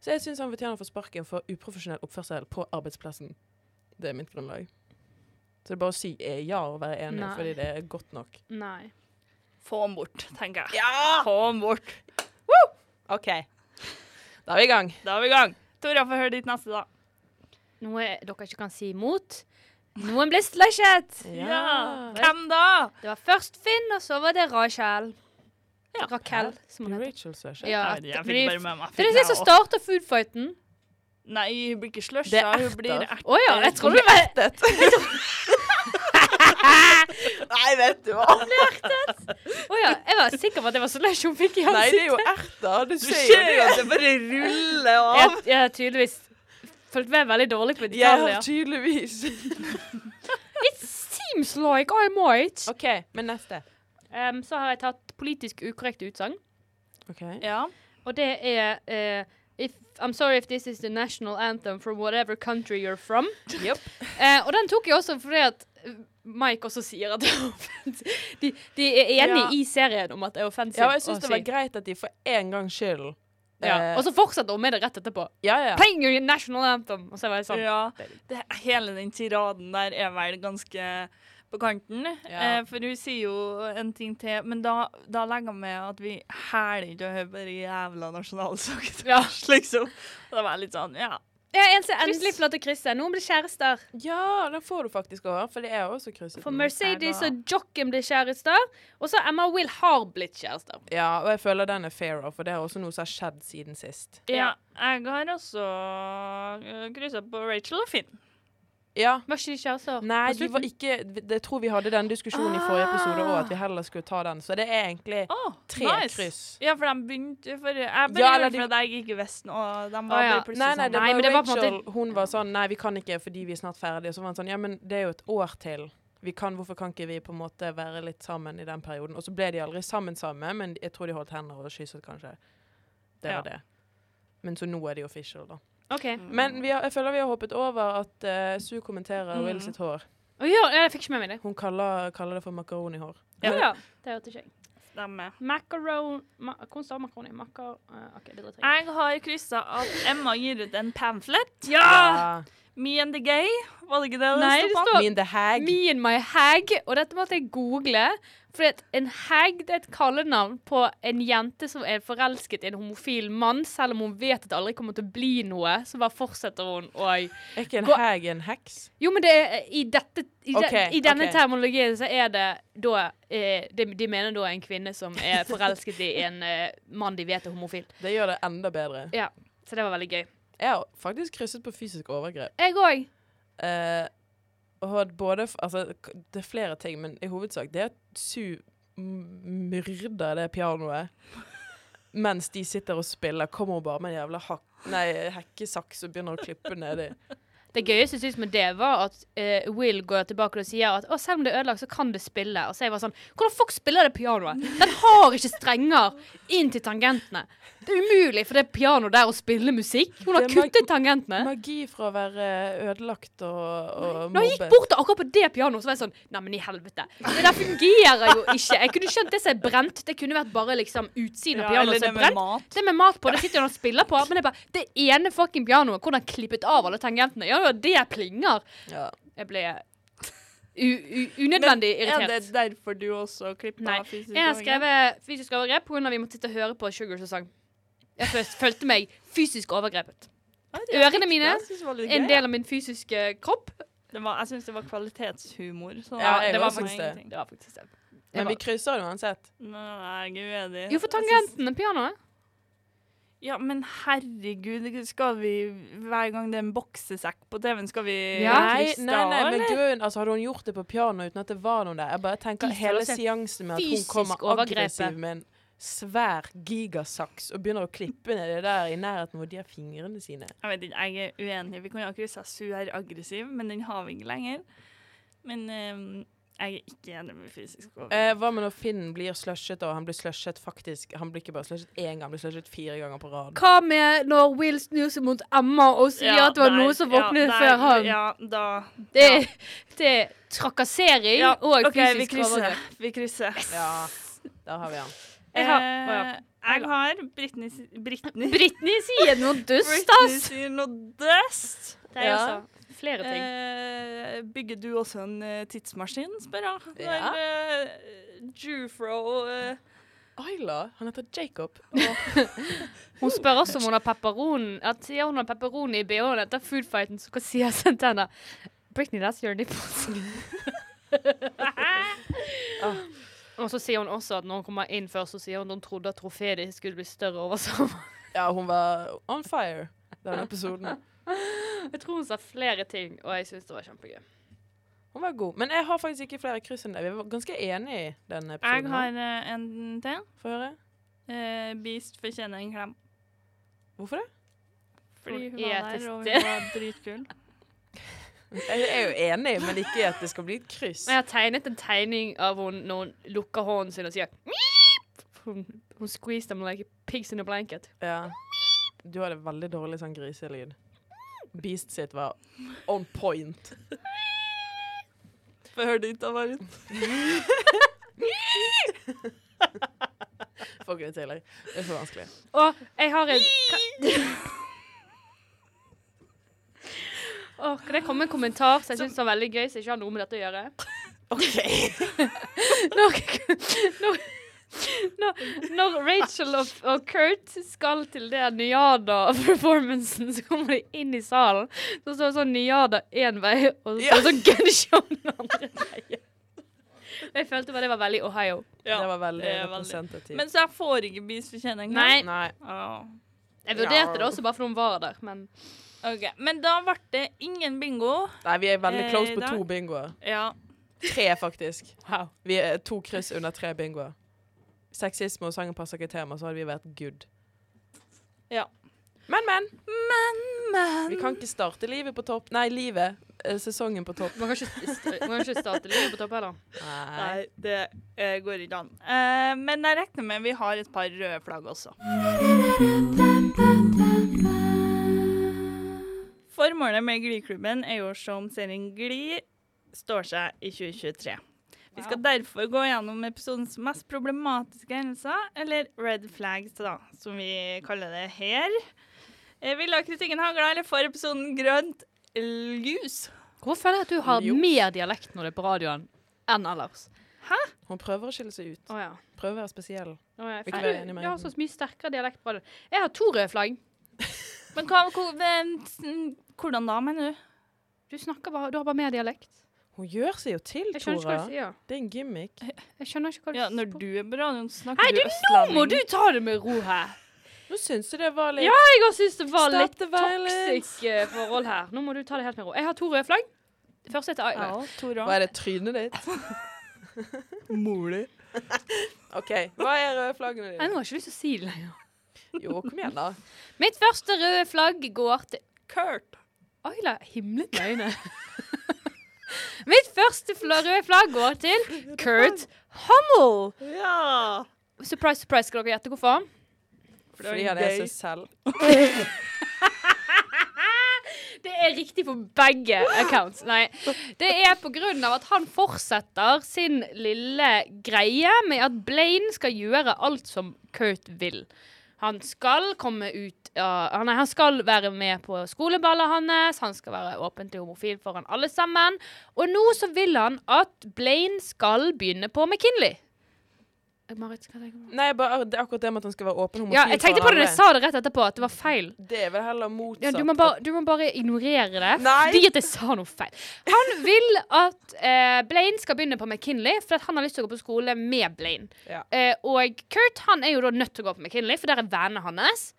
S2: Så jeg syns han fortjener å få sparken for uprofesjonell oppførsel på arbeidsplassen. Det er mitt grunnlag. Så det er bare å si ja og være enig,
S3: Nei.
S2: fordi det er godt nok.
S3: Nei.
S1: Få ham bort, tenker jeg.
S2: Ja!
S1: Få ham bort.
S2: OK. Da er vi i gang.
S1: Da er vi i gang. Tora, få høre ditt neste, da.
S3: Noe dere ikke kan si imot. Noen ble slashet!
S1: Hvem da?
S3: Det var først Finn, og så var det Rachel.
S1: Ja.
S3: Raquel, som hun.
S2: Rachel Slasher?
S3: Ja,
S1: Jeg, jeg fikk bare med meg
S3: Det er det som starter foodfighten.
S1: Nei, hun blir ikke
S2: Det
S1: slusha. Hun blir ertet.
S3: Å ja, jeg trodde det var
S2: Nei, vet du hva!
S3: Å ja, jeg var sikker på at det var slush hun fikk i
S2: Nei, det er jo
S3: ansiktet.
S2: erter. Du
S1: Du
S2: ser jo det.
S1: at det bare ruller av.
S3: Jeg, jeg har tydeligvis fulgt med veldig dårlig på detaljer.
S2: Ja, tydeligvis
S3: It seems like I might.
S2: OK, men neste.
S3: Um, så har jeg tatt politisk ukorrekte utsagn.
S2: OK.
S1: Ja.
S3: Og det er uh, if, I'm sorry if this is the national anthem from whatever country you're from.
S2: Yep.
S3: Uh, og den tok jeg også fordi at Mike også sier at det er offensivt. De, de er enige
S1: Ja.
S3: i serien om at det er offensivt.
S2: Ja, og jeg syns det var greit at de for en gangs skyld
S3: Ja.
S2: eh,
S3: Og så fortsetter hun med det rett etterpå.
S2: Ja, ja.
S3: Playing your national anthem. Og så var jeg sånn.
S1: ja. Det, hele den tiraden der er vel ganske på kanten.
S2: Ja.
S1: Eh, for hun sier jo en ting til, men da, da legger hun med at vi hæler ikke å høre på de jævla nasjonalsangen.
S3: Ja.
S1: liksom. Og det var litt sånn, ja.
S3: Ja, en som endelig får lov til å krysse. Noen blir kjærester.
S2: Ja, den får du faktisk over, for det er også krysset.
S3: For. Mercedes og Jocken blir kjærester. Og så Emma Will har blitt kjærester.
S2: Ja, og jeg føler den er fair, for det er også noe som har skjedd siden sist.
S1: ja. Jeg har også uh, kryssa på Rachel og Finn.
S2: Ja.
S3: Var ikke de kjærester?
S2: Nei, de var ikke Jeg tror vi hadde den diskusjonen i forrige episode òg,
S1: Ah.
S2: at vi heller skulle ta den. Så det er egentlig
S1: oh,
S2: tre
S1: nice.
S2: kryss.
S1: Ja, for de begynte for Jeg
S2: Ja, eller de-
S1: for at jeg gikk i Vesten, og De var
S3: ah, ja.
S1: bare plutselig
S2: Nei, nei,
S1: sånn
S3: Nei, men det var på en
S2: måte Hun var sånn Nei, vi kan ikke fordi vi er snart ferdige. Og så var han sånn Ja, men det er jo et år til. Vi kan, hvorfor kan ikke vi på en måte være litt sammen i den perioden? Og så ble de aldri sammen sammen, men jeg tror de holdt hender og kysset, kanskje. Det
S1: Ja.
S2: det. Men så nå er de official, da.
S3: OK.
S1: Mm.
S2: Men vi har, jeg føler vi har hoppet over at uh, Sue kommenterer
S1: Mm.
S2: Will sitt hår.
S3: Oh, ja, jeg fikk ikke med meg det.
S2: Hun kaller, kaller det for makaronihår.
S3: Ja, ja. Det hørte ikke jeg.
S1: Stemmer.
S3: Macaron... Ma hvordan står makaroni? Makar... Uh, okay, det driter jeg.
S1: Jeg har kryssa at Emma gir ut en pamflet.
S2: Ja!
S1: Me and the gay. Var det ikke det det
S3: Nei, det står
S2: Me and the hag.
S3: Me and my hag. Og dette måtte jeg google. Fordi en hag det er et kallenavn på en jente som er forelsket i en homofil mann, selv om hun vet at det aldri kommer til å bli noe. Så bare fortsetter hun å
S2: Er ikke en
S3: Gå-
S2: hag en heks?
S3: Jo, men det er, i, dette, i, de,
S2: Ok,
S3: i denne
S2: okay.
S3: terminologien så er det da eh, de, de mener da en kvinne som er forelsket i en eh, mann de vet er homofil.
S2: Det gjør det enda bedre.
S3: Ja, Så det var veldig gøy.
S2: Jeg har faktisk krysset på fysisk overgrep.
S3: Jeg òg.
S2: Eh, både Altså, det er flere ting, men i hovedsak det er at Su myrder det pianoet. Mens de sitter og spiller, kommer hun bare med en jævla hak nei, hekkesaks og begynner å klippe nedi.
S3: Det gøyeste synes med det, var at uh, Will går tilbake og sier at selv om det er ødelagt, så kan det spille. Og så jeg var sånn Hvordan fuck spiller det pianoet? Den har ikke strenger inn til tangentene. Det er umulig for det pianoet der å spille musikk. Hun har
S2: er
S3: kuttet tangentene.
S2: Magi fra å være ødelagt og, og
S3: Når jeg gikk
S2: mobbet.
S3: bort akkurat på det pianoet, så var jeg sånn Nei, men i helvete. Det der fungerer jo ikke. Jeg kunne skjønt det som er brent. Det kunne vært bare liksom utsiden av pianoet
S1: ja, det
S3: som er brent.
S1: mat.
S3: Det med mat på, det sitter hun og spiller på. Men det er bare Det ene fucking pianoet, hvordan klippet av alle tangentene. Ja, det det plinger.
S2: Ja.
S3: Jeg ble unødvendig
S1: Er
S3: irritert.
S1: det derfor du også klippa fysisk
S3: Jeg har skrevet fysisk overgrep pga. vi måtte sitte og høre på Sugar som sang. Jeg følte meg fysisk overgrepet.
S1: Er
S3: Ørene mine, En del av min fysiske kropp.
S1: Det var, jeg syns det var kvalitetshumor. Så
S2: Ja,
S3: det var faktisk
S2: det.
S3: Det var faktisk det.
S2: Men vi
S3: var-
S2: krysser det uansett.
S1: Nei, jeg er uenig.
S3: Jo, for tangentene, pianoet.
S1: Ja, men herregud, skal vi hver gang det er en boksesekk på TV-en, skal vi
S3: Ja.
S2: Nei,
S1: krysse
S2: nei, nei, men grunn, altså, hadde hun gjort det på piano uten at det var noe der? Jeg bare tenker hele seansen med at hun kommer aggressiv med en svær gigasaks og begynner å klippe ned det der i nærheten hvor de har fingrene sine.
S1: Jeg vet ikke, jeg er uenig. Vi kunne ha kryssa sur aggressiv, men den har vi ikke lenger. Men um, jeg er ikke enig med fysisk overgrep.
S2: Eh, hva med når Finn blir slushet, og han blir slushet faktisk Han blir ikke bare slushet én gang, han blir slushet fire ganger på rad.
S3: Hva med når Will snur seg mot Emma og sier
S1: Ja,
S3: at det var noe som våknet
S1: ja,
S3: før han?
S1: Ja, da
S3: Det, det er trakassering
S1: ja,
S3: og
S1: OK,
S3: fysisk overgrep.
S1: Vi krysser.
S2: Ja, der har vi han.
S3: Jeg har-
S1: Eh,
S3: ja.
S1: jeg har Britney Britney,
S3: Britney sier noe dust,
S1: Britney sier noe dust.
S3: Det er
S2: Ja.
S3: også flere ting.
S1: Eh, bygger du også en uh, tidsmaskin, spør jeg.
S2: Ja.
S1: Når eh, Jufro uh,
S2: Ayla, han heter Jacob.
S3: Hun spør også om hun har pepperoni At sier hun har pepperoni i BH-en etter foodfighten, så hva sier jeg til henne? Britney, that's your nipples. Ah. Og så sier hun også at når hun kommer inn først, så sier hun at hun trodde at trofeet ditt skulle bli større over sommeren.
S2: Ja, hun var on fire den episoden.
S3: Jeg tror hun sa flere ting, og jeg syns det var kjempegøy.
S2: Hun var god. Men jeg har faktisk ikke flere kryss enn det. Vi var ganske enige i den
S1: Jeg har eh, en til.
S2: Få høre.
S1: Uh, Beast fortjener en klem.
S2: Hvorfor det?
S1: Fordi hun
S3: Hun
S1: var der, og hun var dritkul.
S2: Jeg er jo enig, men ikke at det skal bli et kryss.
S3: Men jeg har tegnet en tegning av hun når hun lukker hånden sin og sier! Hun, hun squeezed them like pigs in a blanket.
S2: Ja. Du hadde veldig dårlig sånn griselyd. Beast sitt var on point.
S1: Få høre ditt, av Marit.
S2: Får ikke det til. Det er for vanskelig.
S3: Og jeg har en Åh, kan det komme en kommentar som jeg syns var veldig gøy, som ikke har noe med dette å gjøre?
S2: OK.
S3: Når, når, når, når Rachel og, og Kurt skal til det Nyada-performancen, så kommer de inn i salen. Så står det sånn Nyada én vei, og så står det sånn Gunshot den andre veien. Jeg følte bare det var veldig Ohio.
S1: Ja,
S2: det var veldig
S1: det er
S2: representativt.
S1: Men så jeg får ikke klem?
S3: Nei,
S2: Nei.
S1: Oh.
S3: jeg vurderte det også bare fordi hun var der, men
S1: OK. Men da ble det ingen bingo.
S2: Nei, vi er veldig
S1: Eh,
S2: close
S1: eh,
S2: på to bingoer.
S1: Ja.
S2: Tre, faktisk.
S3: Wow.
S2: Vi er to kryss under tre bingoer. Sexisme og sangen passer ikke tema, så hadde vi vært good.
S1: Ja.
S2: Men, men.
S1: Men, men
S2: Vi kan ikke starte livet på topp. Nei, livet. eh, Sesongen på topp.
S3: Man kan ikke, st- man kan ikke starte livet på topp heller.
S2: Nei.
S1: Nei, det uh, går ikke an. Uh, men jeg regner med vi har et par røde flagg også. Formålet med Gliklubben er jo å se om serien Gli står seg i 2023. Vi skal derfor gå gjennom episodens mest problematiske hendelser, eller red flags, da, som vi kaller det her. Eh, Vil da kritikken hagla, eller får episoden grønt lys?
S3: Hvorfor føler jeg at du har
S2: Ljus.
S3: mer dialekt når det er på radioen enn ellers? Hæ?
S2: Hun prøver å skille seg ut.
S3: Oh, ja.
S2: Prøver å være spesiell.
S3: Oh, ja.
S2: jeg,
S3: Du har så mye sterkere dialekt på radioen. Jeg har to røde flagg.
S1: Men hva, hvordan da, mener du?
S3: Du snakker bare, du har bare mer dialekt.
S2: Hun gjør seg jo til,
S3: Jeg
S2: Tora.
S3: Si, ja.
S2: Det er en gimmick.
S3: Jeg skjønner ikke hva du
S1: Ja, når du er på radioen, snakker
S3: Hei,
S1: du
S3: østlending. nå må du ta det med ro her.
S2: Nå syns du det var litt
S3: Ja, jeg også syns det var litt toxic eh, forhold her. Nå må du ta det helt med ro. Jeg har to røde flagg. Det første heter Ayla.
S1: Ja,
S2: Hva er det, trynet ditt? Mor di. OK. Hva er røde flaggene
S3: Jeg
S2: dine?
S3: nå har ikke lyst til å si det lenger.
S2: Jo, kom igjen, da.
S3: Mitt første røde flagg går til
S1: Kurt.
S3: Ayla himlet med øynene. Mitt første røde flagg går til Kurt Hummel.
S1: Ja.
S3: Surprise, surprise. Skal dere gjette hvorfor?
S2: Fordi han er seg selv.
S3: Det er riktig for begge accounts. Nei. Det er på grunn av at han fortsetter sin lille greie med at Blaine skal gjøre alt som Kurt vil. Han skal komme ut uh, han, han skal være med på skoleballet hans, han skal være åpentlig homofil foran alle sammen. Og nå så vil han at Blaine skal begynne på McKinley. Eh, Marit, hva tenker du?
S2: Nei, bare, det er akkurat det med at han skal være åpen homofil
S3: Ja, jeg tenkte på det da jeg sa det rett etterpå, at det var feil.
S2: Det er vel heller motsatt.
S3: Ja, du, må bare, du må bare ignorere det,
S2: Nei.
S3: fordi at jeg sa noe feil. Han vil at eh, Blaine skal begynne på McKinley, for han har lyst til å gå på skole med Blaine.
S2: Ja.
S3: Eh, og Kurt han er jo da nødt til å gå på McKinley, for der er vennene hans.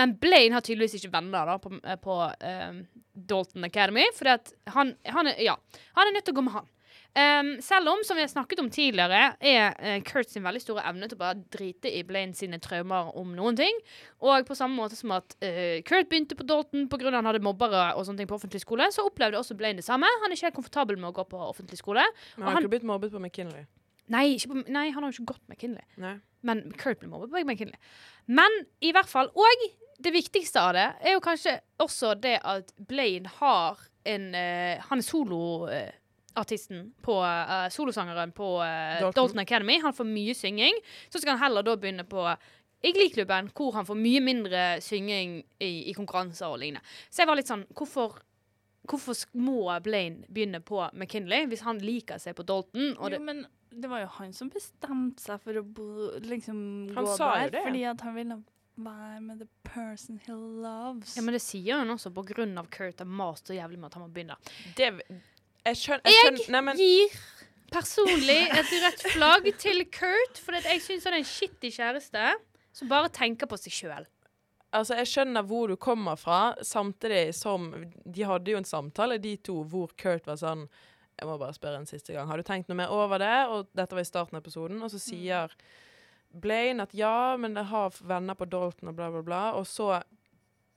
S3: Men Blaine har tydeligvis ikke venner da på, eh, på eh, Dalton Academy, at han, han, er, ja, han er nødt til å gå med han. Um, selv om, som vi har snakket om tidligere, er uh, Kurt sin veldig store evne til å bare drite i Blaine sine traumer om noen ting. Og på samme måte som at uh, Kurt begynte på Dalton pga. han hadde mobbere og sånne ting på offentlig skole, så opplevde også Blaine det samme. Han er ikke helt komfortabel med å gå på offentlig skole.
S2: Men han har ikke blitt mobbet på McKinley.
S3: Nei, på, nei han har jo ikke gått McKinley.
S2: Nei.
S3: Men Kurt ble mobbet på McKinley. Men i hvert fall Og det viktigste av det er jo kanskje også det at Blaine har en uh, Han er soloartisten på uh, Solosangeren på uh,
S2: Dalton.
S3: Dalton. Academy. Han får mye synging. Så skal han heller da begynne på i Glee-klubben, hvor han får mye mindre synging i, i konkurranser og lignende. Så jeg var litt sånn Hvorfor Hvorfor må Blaine begynne på McKinley hvis han liker seg på Dalton? Og det,
S1: jo, men det var jo han som bestemte seg for å bo, liksom,
S2: Han
S1: gå
S2: sa jo
S1: der.
S2: det.
S1: Fordi at han ville være med the person he loves.
S3: Ja, men det sier han også på grunn av Kurt har mast så jævlig med at han må begynne.
S2: Det Jeg skjønner Jeg skjønner Nei, men
S3: Gir personlig et rødt flagg til Kurt, for jeg syns han er en skittig kjæreste som bare tenker på seg sjøl.
S2: Altså, jeg skjønner hvor du kommer fra, samtidig som De hadde jo en samtale, de to, hvor Kurt var sånn Jeg må bare spørre en siste gang. Har du tenkt noe mer over det? Og dette var i starten av episoden. Og så sier Blaine at ja, men jeg har venner på Dalton og bla, bla, bla. Og så,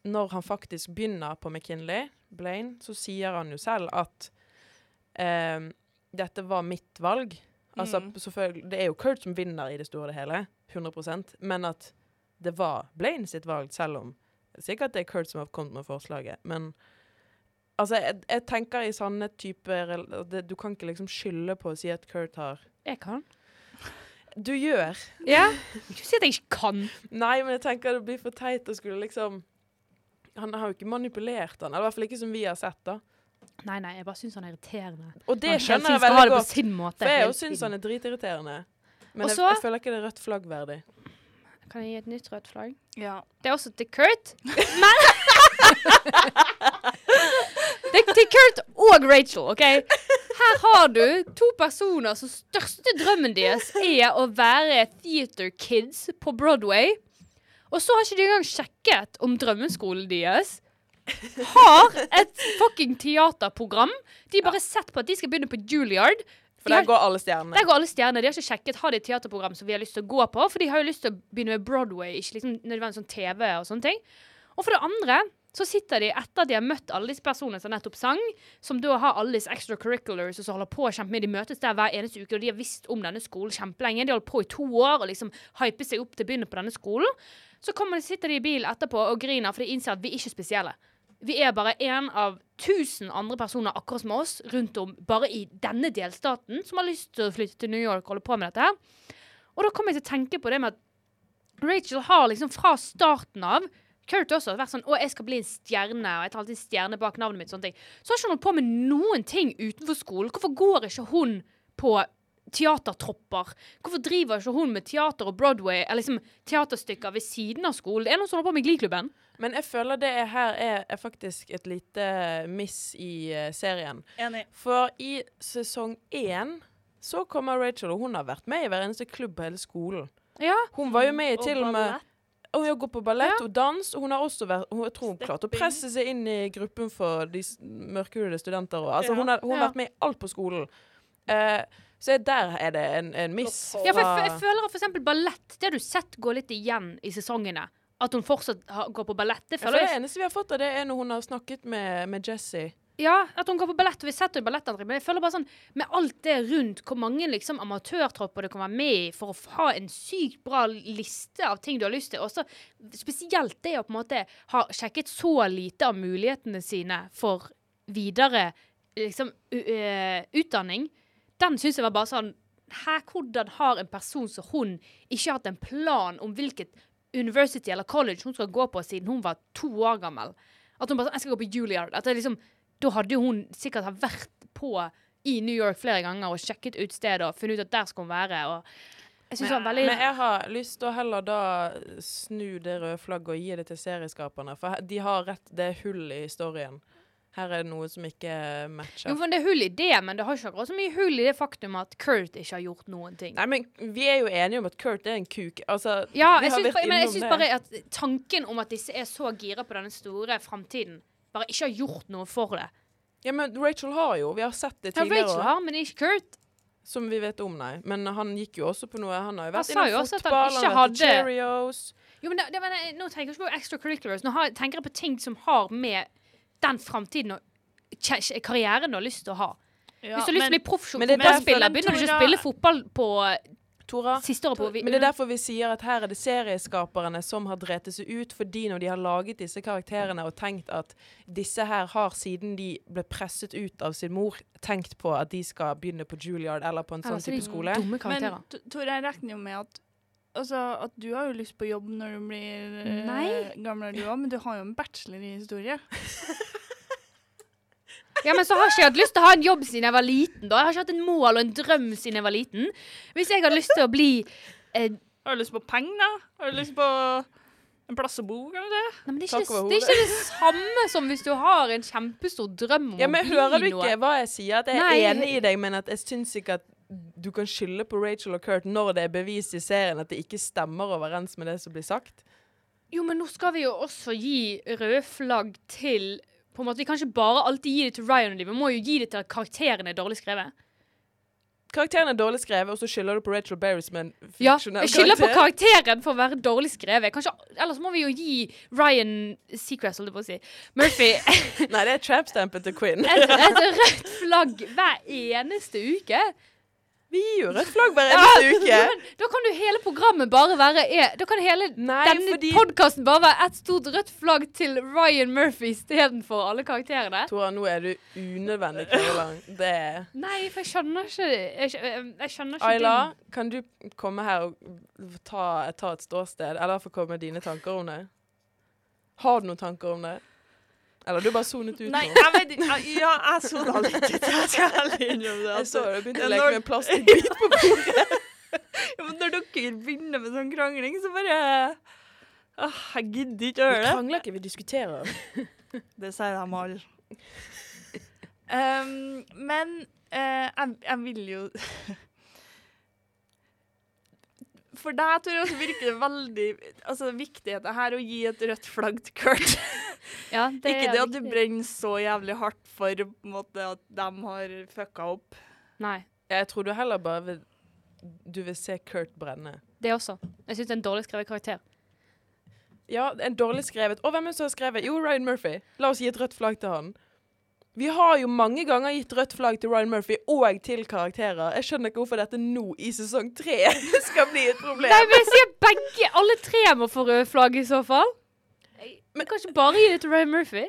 S2: når han faktisk begynner på McKinley, Blaine, så sier han jo selv at eh, dette var mitt valg. Altså,
S1: Mm.
S2: Det er jo Kurt som vinner i det store og hele, 100% men at det var Blaine sitt valg, selv om Sikkert det er Kurt som har kommet med forslaget, men Altså, jeg, jeg tenker i sånne typer det, Du kan ikke liksom skylde på å si at Kurt har
S3: Jeg kan.
S2: Du gjør.
S3: Ja. Ikke si at jeg ikke kan.
S2: Nei, men jeg tenker det blir for teit å skulle liksom Han har jo ikke manipulert han, eller i hvert fall ikke som vi har sett, da.
S3: Nei, nei, jeg bare syns han er irriterende.
S2: Og det
S3: Han
S2: skjønner jeg veldig godt.
S3: sin måte.
S2: For jeg òg syns han er dritirriterende. Men jeg, jeg føler ikke det er rødt flagg verdig.
S3: Kan jeg gi et nytt rødt flagg?
S1: Ja.
S3: Det er også til Kurt. Men Det er til Kurt og Rachel, OK? Her har du to personer som største drømmen deres er å være theater kids på Broadway. Og så har ikke de engang sjekket om drømmeskolen deres har et fucking teaterprogram. De bare sett på at de skal begynne på Juilliard.
S2: For
S3: De
S2: der
S3: har-
S2: går alle stjernene.
S3: Der går alle stjernene. De har ikke sjekket har de et teaterprogram som vi har lyst til å gå på, for de har jo lyst til å begynne med Broadway, ikke liksom nødvendigvis sånn TV og sånne ting. Og for det andre så sitter de etter at de har møtt alle disse personene som nettopp sang, som da har alle disse extracurriculars og som holder på å kjempe med. De møtes der hver eneste uke, og de har visst om denne skolen kjempelenge. De har holdt på i to år og liksom hyper seg opp til å begynne på denne skolen. Så kommer, de, sitter de i bilen etterpå og griner, for de innser at vi er ikke spesielle. Vi er bare én av tusen andre personer akkurat som oss rundt om bare i denne delstaten som har lyst til å flytte til New York og holde på med dette her. Og da kommer jeg til å tenke på det med at Rachel har liksom fra starten av Kurt også har vært sånn 'Å, jeg skal bli en stjerne', og jeg tar alltid stjerne bak navnet mitt. sånne ting. Så har ikke hun holdt på med noen ting utenfor skolen. Hvorfor går ikke hun på teatertropper? Hvorfor driver ikke hun med teater og Broadway, eller liksom teaterstykker ved siden av skolen? Det er noen som holder på med Gliklubben.
S2: Men jeg føler det er her er, er faktisk et lite miss i uh, serien.
S1: Enig.
S2: For i sesong én så kommer Rachel, og hun har vært med i hver eneste klubb på hele skolen.
S3: Ja.
S2: Hun var jo med i til og med. Og hun går på ballett
S3: Ja.
S2: og dans, og hun har også vært hun, Jeg tror hun klarte å presse seg inn i gruppen for de mørkhudede studenter. Og, altså,
S1: Ja.
S2: hun har, hun har
S3: Ja.
S2: vært med i alt på skolen. Uh, så der er det en, en miss.
S3: Ja, for jeg, f- jeg føler at for eksempel ballett, det har du sett gå litt igjen i sesongene. At hun fortsatt har, går på ballett. Det føler
S2: føler det eneste vi har fått av det, er når hun har snakket med, med Jesse.
S3: Ja, at hun går på ballett. Og vi setter jo ballettantrekk. Men jeg føler bare sånn, med alt det rundt, hvor mange liksom amatørtropper du kan være med i for å ha en sykt bra liste av ting du har lyst til. også spesielt det å på en måte ha sjekket så lite av mulighetene sine for videre liksom utdanning. Den syns jeg var bare sånn her, hvordan har en person som hun ikke hatt en plan om hvilket university eller college hun skal gå på siden hun var to år gammel? At hun bare sånn, jeg skal gå på Juilliard. Liksom, da hadde hun sikkert vært på i New York flere ganger og sjekket ut stedet og funnet ut at der skal hun være. Jeg var veldig
S2: Men jeg har lyst til å heller da snu det røde flagget og gi det til serieskaperne. For de har rett, det er hull i historien. Her er det noe som ikke matcher.
S3: jo, Det er hull i det, men det har ikke akkurat så mye hull i det faktum at Kurt ikke har gjort noen ting.
S2: Nei, men vi er jo enige om at Kurt er en kuk. Altså,
S3: Ja, jeg syns, bare, men jeg syns bare at tanken om at disse er så gira på denne store framtiden, bare ikke har gjort noe for det.
S2: Ja, men Rachel har jo. Vi har sett det tidligere.
S3: Ja.
S2: Rachel
S3: har, men ikke Kurt.
S2: Som vi vet om, nei. Men han gikk jo også på noe. Han har jo vært innom fotball, han har vært Cheerios.
S3: Jo, men det, det, men Nå tenker jeg ikke på extracurriculars. Nå har, tenker jeg på ting som har med den framtiden og karrieren du har lyst til å ha.
S1: Ja,
S3: Hvis du har lyst til å bli proff
S2: men det er derfor-
S3: fotballspiller, begynner du ikke å spille fotball på
S2: Tora,
S3: siste året på
S2: men det er derfor vi sier at her er det serieskaperne som har drept seg ut, fordi når de har laget disse karakterene og tenkt at disse her har, siden de ble presset ut av sin mor, tenkt på at de skal begynne på Juilliard eller på en sånn type skole.
S3: Dumme
S1: Men
S3: karakterer.
S1: T- Tore, jeg regner jo med at Altså, at du har jo lyst på jobb når du blir eh,
S3: Nei.
S1: gamlere, du òg, men du har jo en bachelor i historie.
S3: Ja, men så har ikke jeg hatt lyst til å ha en jobb siden jeg var liten. da. Jeg har ikke hatt en mål og en drøm siden jeg var liten. Hvis jeg hadde lyst til å bli eh,
S1: Har du lyst på penger, da? Har du lyst på en plass å bo, kanskje?
S3: Nei, men det er, ikke, det er ikke det samme som hvis du har en kjempestor drøm om
S2: Ja, men
S3: å bli
S2: Hører du
S3: noe.
S2: ikke hva jeg sier? At jeg
S3: Nei.
S2: er enig i deg, men at jeg syns ikke at du kan skylde på Rachel og Kurt når det er bevist i serien at det ikke stemmer overens med det som blir sagt.
S3: Jo, men nå skal vi jo også gi røde flagg til på en måte, Vi kan ikke bare alltid gi det til Ryan og de, vi må jo gi det til at karakterene er dårlig skrevet.
S2: Karakteren er dårlig skrevet, og så skylder du på Rachel Berry som en
S3: Ja,
S2: fiksjonell
S3: jeg skylder på karakteren for å være dårlig skrevet. Kanskje, ellers må vi jo gi Ryan Seacrest, holdt jeg på å si, Murphy
S2: Nei, det er trapstampet til Quinn.
S3: et, et rødt flagg hver eneste uke.
S2: Vi gir jo rødt flagg hver
S3: Ja,
S2: eneste uke.
S3: men Da kan jo hele programmet bare være e- Da kan hele
S2: Nei,
S3: denne
S2: fordi
S3: podkasten bare være ett stort rødt flagg til Ryan Murphy istedenfor alle karakterene.
S2: Tora, nå er du unødvendig kverulang. Det er
S3: Nei, for jeg skjønner ikke Jeg, jeg skjønner ikke
S2: Ayla,
S3: din
S2: kan du komme her og ta, ta et ståsted, eller få komme med dine tanker om det? Har du noen tanker om det? Eller du bare sonet ut
S1: Nei, jeg vet ikke. Ja, jeg sona litt ut. Jeg skal ærlig innrømme det.
S2: Jeg så du begynte å leke med en plastikkbit på bordet.
S1: Ja, men når dere begynner med sånn krangling, så bare Åh, Jeg gidder ikke å
S2: Vi
S1: gjøre det.
S2: krangler ikke, vi diskuterer.
S1: Det sier de alle. um, men uh, jeg, jeg vil jo for deg, tror jeg også virker det veldig altså, det her å gi et rødt flagg til Kurt.
S3: Ja, det
S1: ikke
S3: er
S1: det at du
S3: viktig.
S1: brenner så jævlig hardt for på en måte, at de har fucka opp.
S3: Nei,
S2: Jeg tror du heller bare vil Du vil se Kurt brenne.
S3: det også. Jeg syns det er en dårlig skrevet karakter.
S2: Ja, en dårlig skrevet. Og hvem er det som har skrevet? Jo, Ryan Murphy. La oss gi et rødt flagg til han. Vi har jo mange ganger gitt rødt flagg til Ryan Murphy og til karakterer. Jeg skjønner ikke hvorfor dette nå i sesong tre skal bli et problem.
S3: Nei, men jeg sier begge! Alle tre må få røde flagg i så fall. Men kan ikke bare gi det til Ryan Murphy?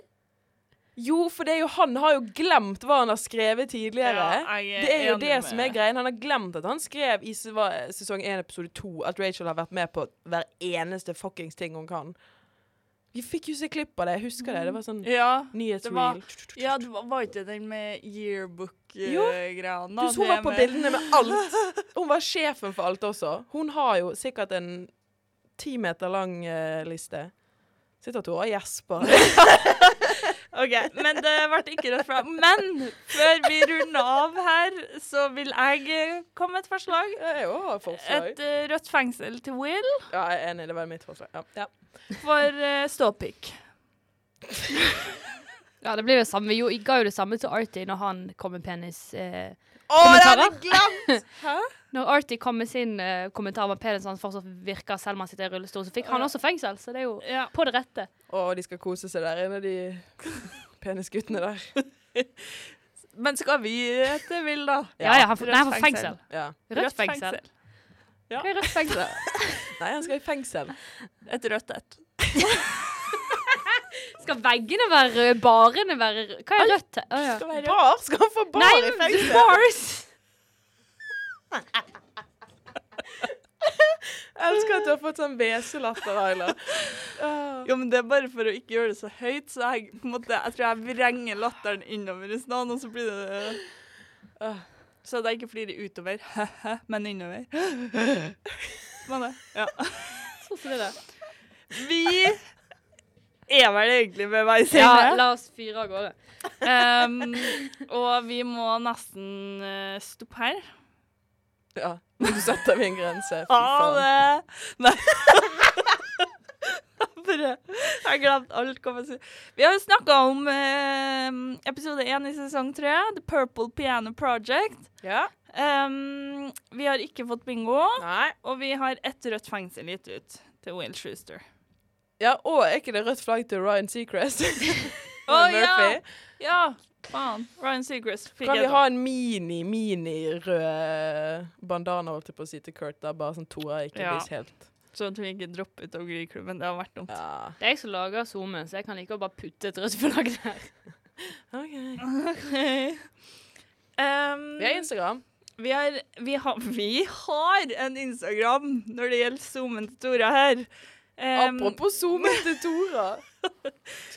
S2: Jo, for det er jo han har jo glemt hva han har skrevet tidligere.
S1: Ja, jeg
S2: det er jo det som er greien. Han har glemt at han skrev i sesong 1 episode 2 at Rachel har vært med på hver eneste fuckings ting hun kan. Vi fikk jo se klipp av det. Jeg husker det. Det var sånn
S1: Ja,
S2: nyhetsreel.
S1: ja, det var, var ikke den med yearbook-greia?
S2: Hun var på bildene med alt. Hun var sjefen for alt også. Hun har jo sikkert en ti meter lang uh, liste. Sitter du og gjesper?
S1: OK, men det ble ikke rødt flagg. Men før vi runder av her, så vil jeg komme med et forslag.
S2: Jeg òg har forslag.
S1: Et uh, rødt fengsel til Will
S2: Ja, jeg er enig. Det var mitt forslag. Ja. Ja.
S1: for uh, ståpikk.
S3: Ja, det blir det samme. Vi jo- ga jo det samme til Artie når han kom med penis. Eh,
S2: Å, det hadde jeg glemt!
S3: når Artie kom med sin eh, kommentar om at penisen hans fortsatt virker selv om han sitter i rullestol, så fikk han også fengsel. Så det er jo
S1: Ja.
S3: på det rette.
S2: Å, de skal kose seg der inne, de penisguttene der.
S1: Men skal vi Etter, det da?
S3: Ja, ja, han får, nei, han får fengsel.
S2: Ja.
S3: Rødt fengsel.
S1: Ja.
S3: Hva er rødt fengsel?
S2: Nei, han skal i fengsel.
S1: Et rødt et.
S3: Skal veggene være røde? Barene være røde? Hva er rødt? Oh, ja.
S1: Skal være.
S2: Bar? Skal han få bar
S3: Nei,
S2: i fengsel?
S3: bars!
S2: Jeg elsker at du har fått sånn WC-latter, Ayla. Ah.
S1: Jo, men det er bare for å ikke gjøre det så høyt, så jeg, på en måte, jeg tror jeg vrenger latteren innover i stedet, og så blir det
S2: uh.
S1: Så det jeg ikke flirer utover, men innover. Men det, ja.
S3: Sånn som det der.
S1: Vi er vel egentlig ved veis
S3: Ja, la oss fyre av gårde.
S1: Um, og vi må nesten uh, stoppe her.
S2: Ja, nå setter vi en grense. Fy faen.
S1: det! Nei. jeg har glemt alt. Hva si. Vi har jo snakka om eh, episode én i sesong tre, The Purple Piano Project.
S2: Ja.
S1: Um, vi har ikke fått bingo,
S2: Nei.
S1: og vi har ett rødt fengsel gitt ut til Will Schuster.
S2: Ja, og er ikke det rødt flagg til Ryan Seacrest?
S1: Å ja! Ja, faen. Ryan Seacrest fikk
S2: Kan vi ha en mini-mini-rød bandana, holdt jeg på å si, til Kurt? da, Bare sånn Tora ikke
S1: Ja.
S2: blir helt
S1: Sånn at vi ikke dropper ut av Glee-klubben. Det har vært dumt.
S2: Ja.
S3: Det er jeg som lager SoMe, så jeg kan like å bare putte et rødt flagg der.
S2: OK.
S1: Um,
S2: Vi har Instagram.
S1: Vi har, vi, har, vi har en Instagram når det gjelder zoomen til Tora her. Um,
S2: Apropos zoomen til Tora.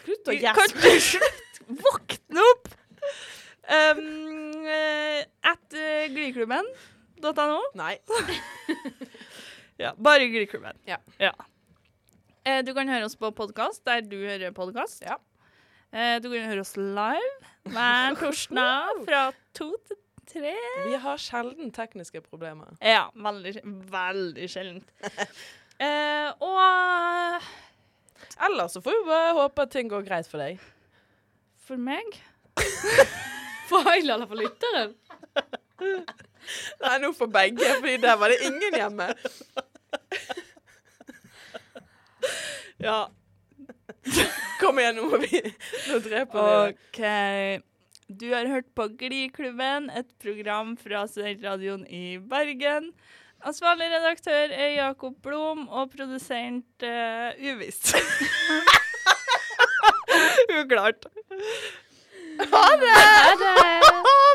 S2: Slutt å
S1: Kan
S2: gjespe.
S1: Våkne opp! Um, eh, at uh, glyklubben.no.
S2: Nei.
S1: Ja, bare Glyklubben.
S2: Ja.
S1: Eh, du kan høre oss på podkast der du hører podkast.
S2: Ja.
S1: Uh, du kan høre oss live hver torsdag fra to til tre.
S2: Vi har sjelden tekniske problemer.
S1: Ja, veldig, veldig sjeldent. Eh, og
S2: Ellers så får vi bare håpe at ting går greit for deg.
S1: for meg
S3: For Aila eller for lytteren?
S2: Nei, nå for begge, fordi der var det ingen hjemme.
S1: Ja.
S2: Kom igjen, nå må vi Nå dreper vi.
S1: OK. Du har hørt på Gliklubben, et program fra Studentradioen i Bergen. Ansvarlig redaktør er Jakob Blom, og produsent uh, uvisst. Uklart.
S3: Ha det!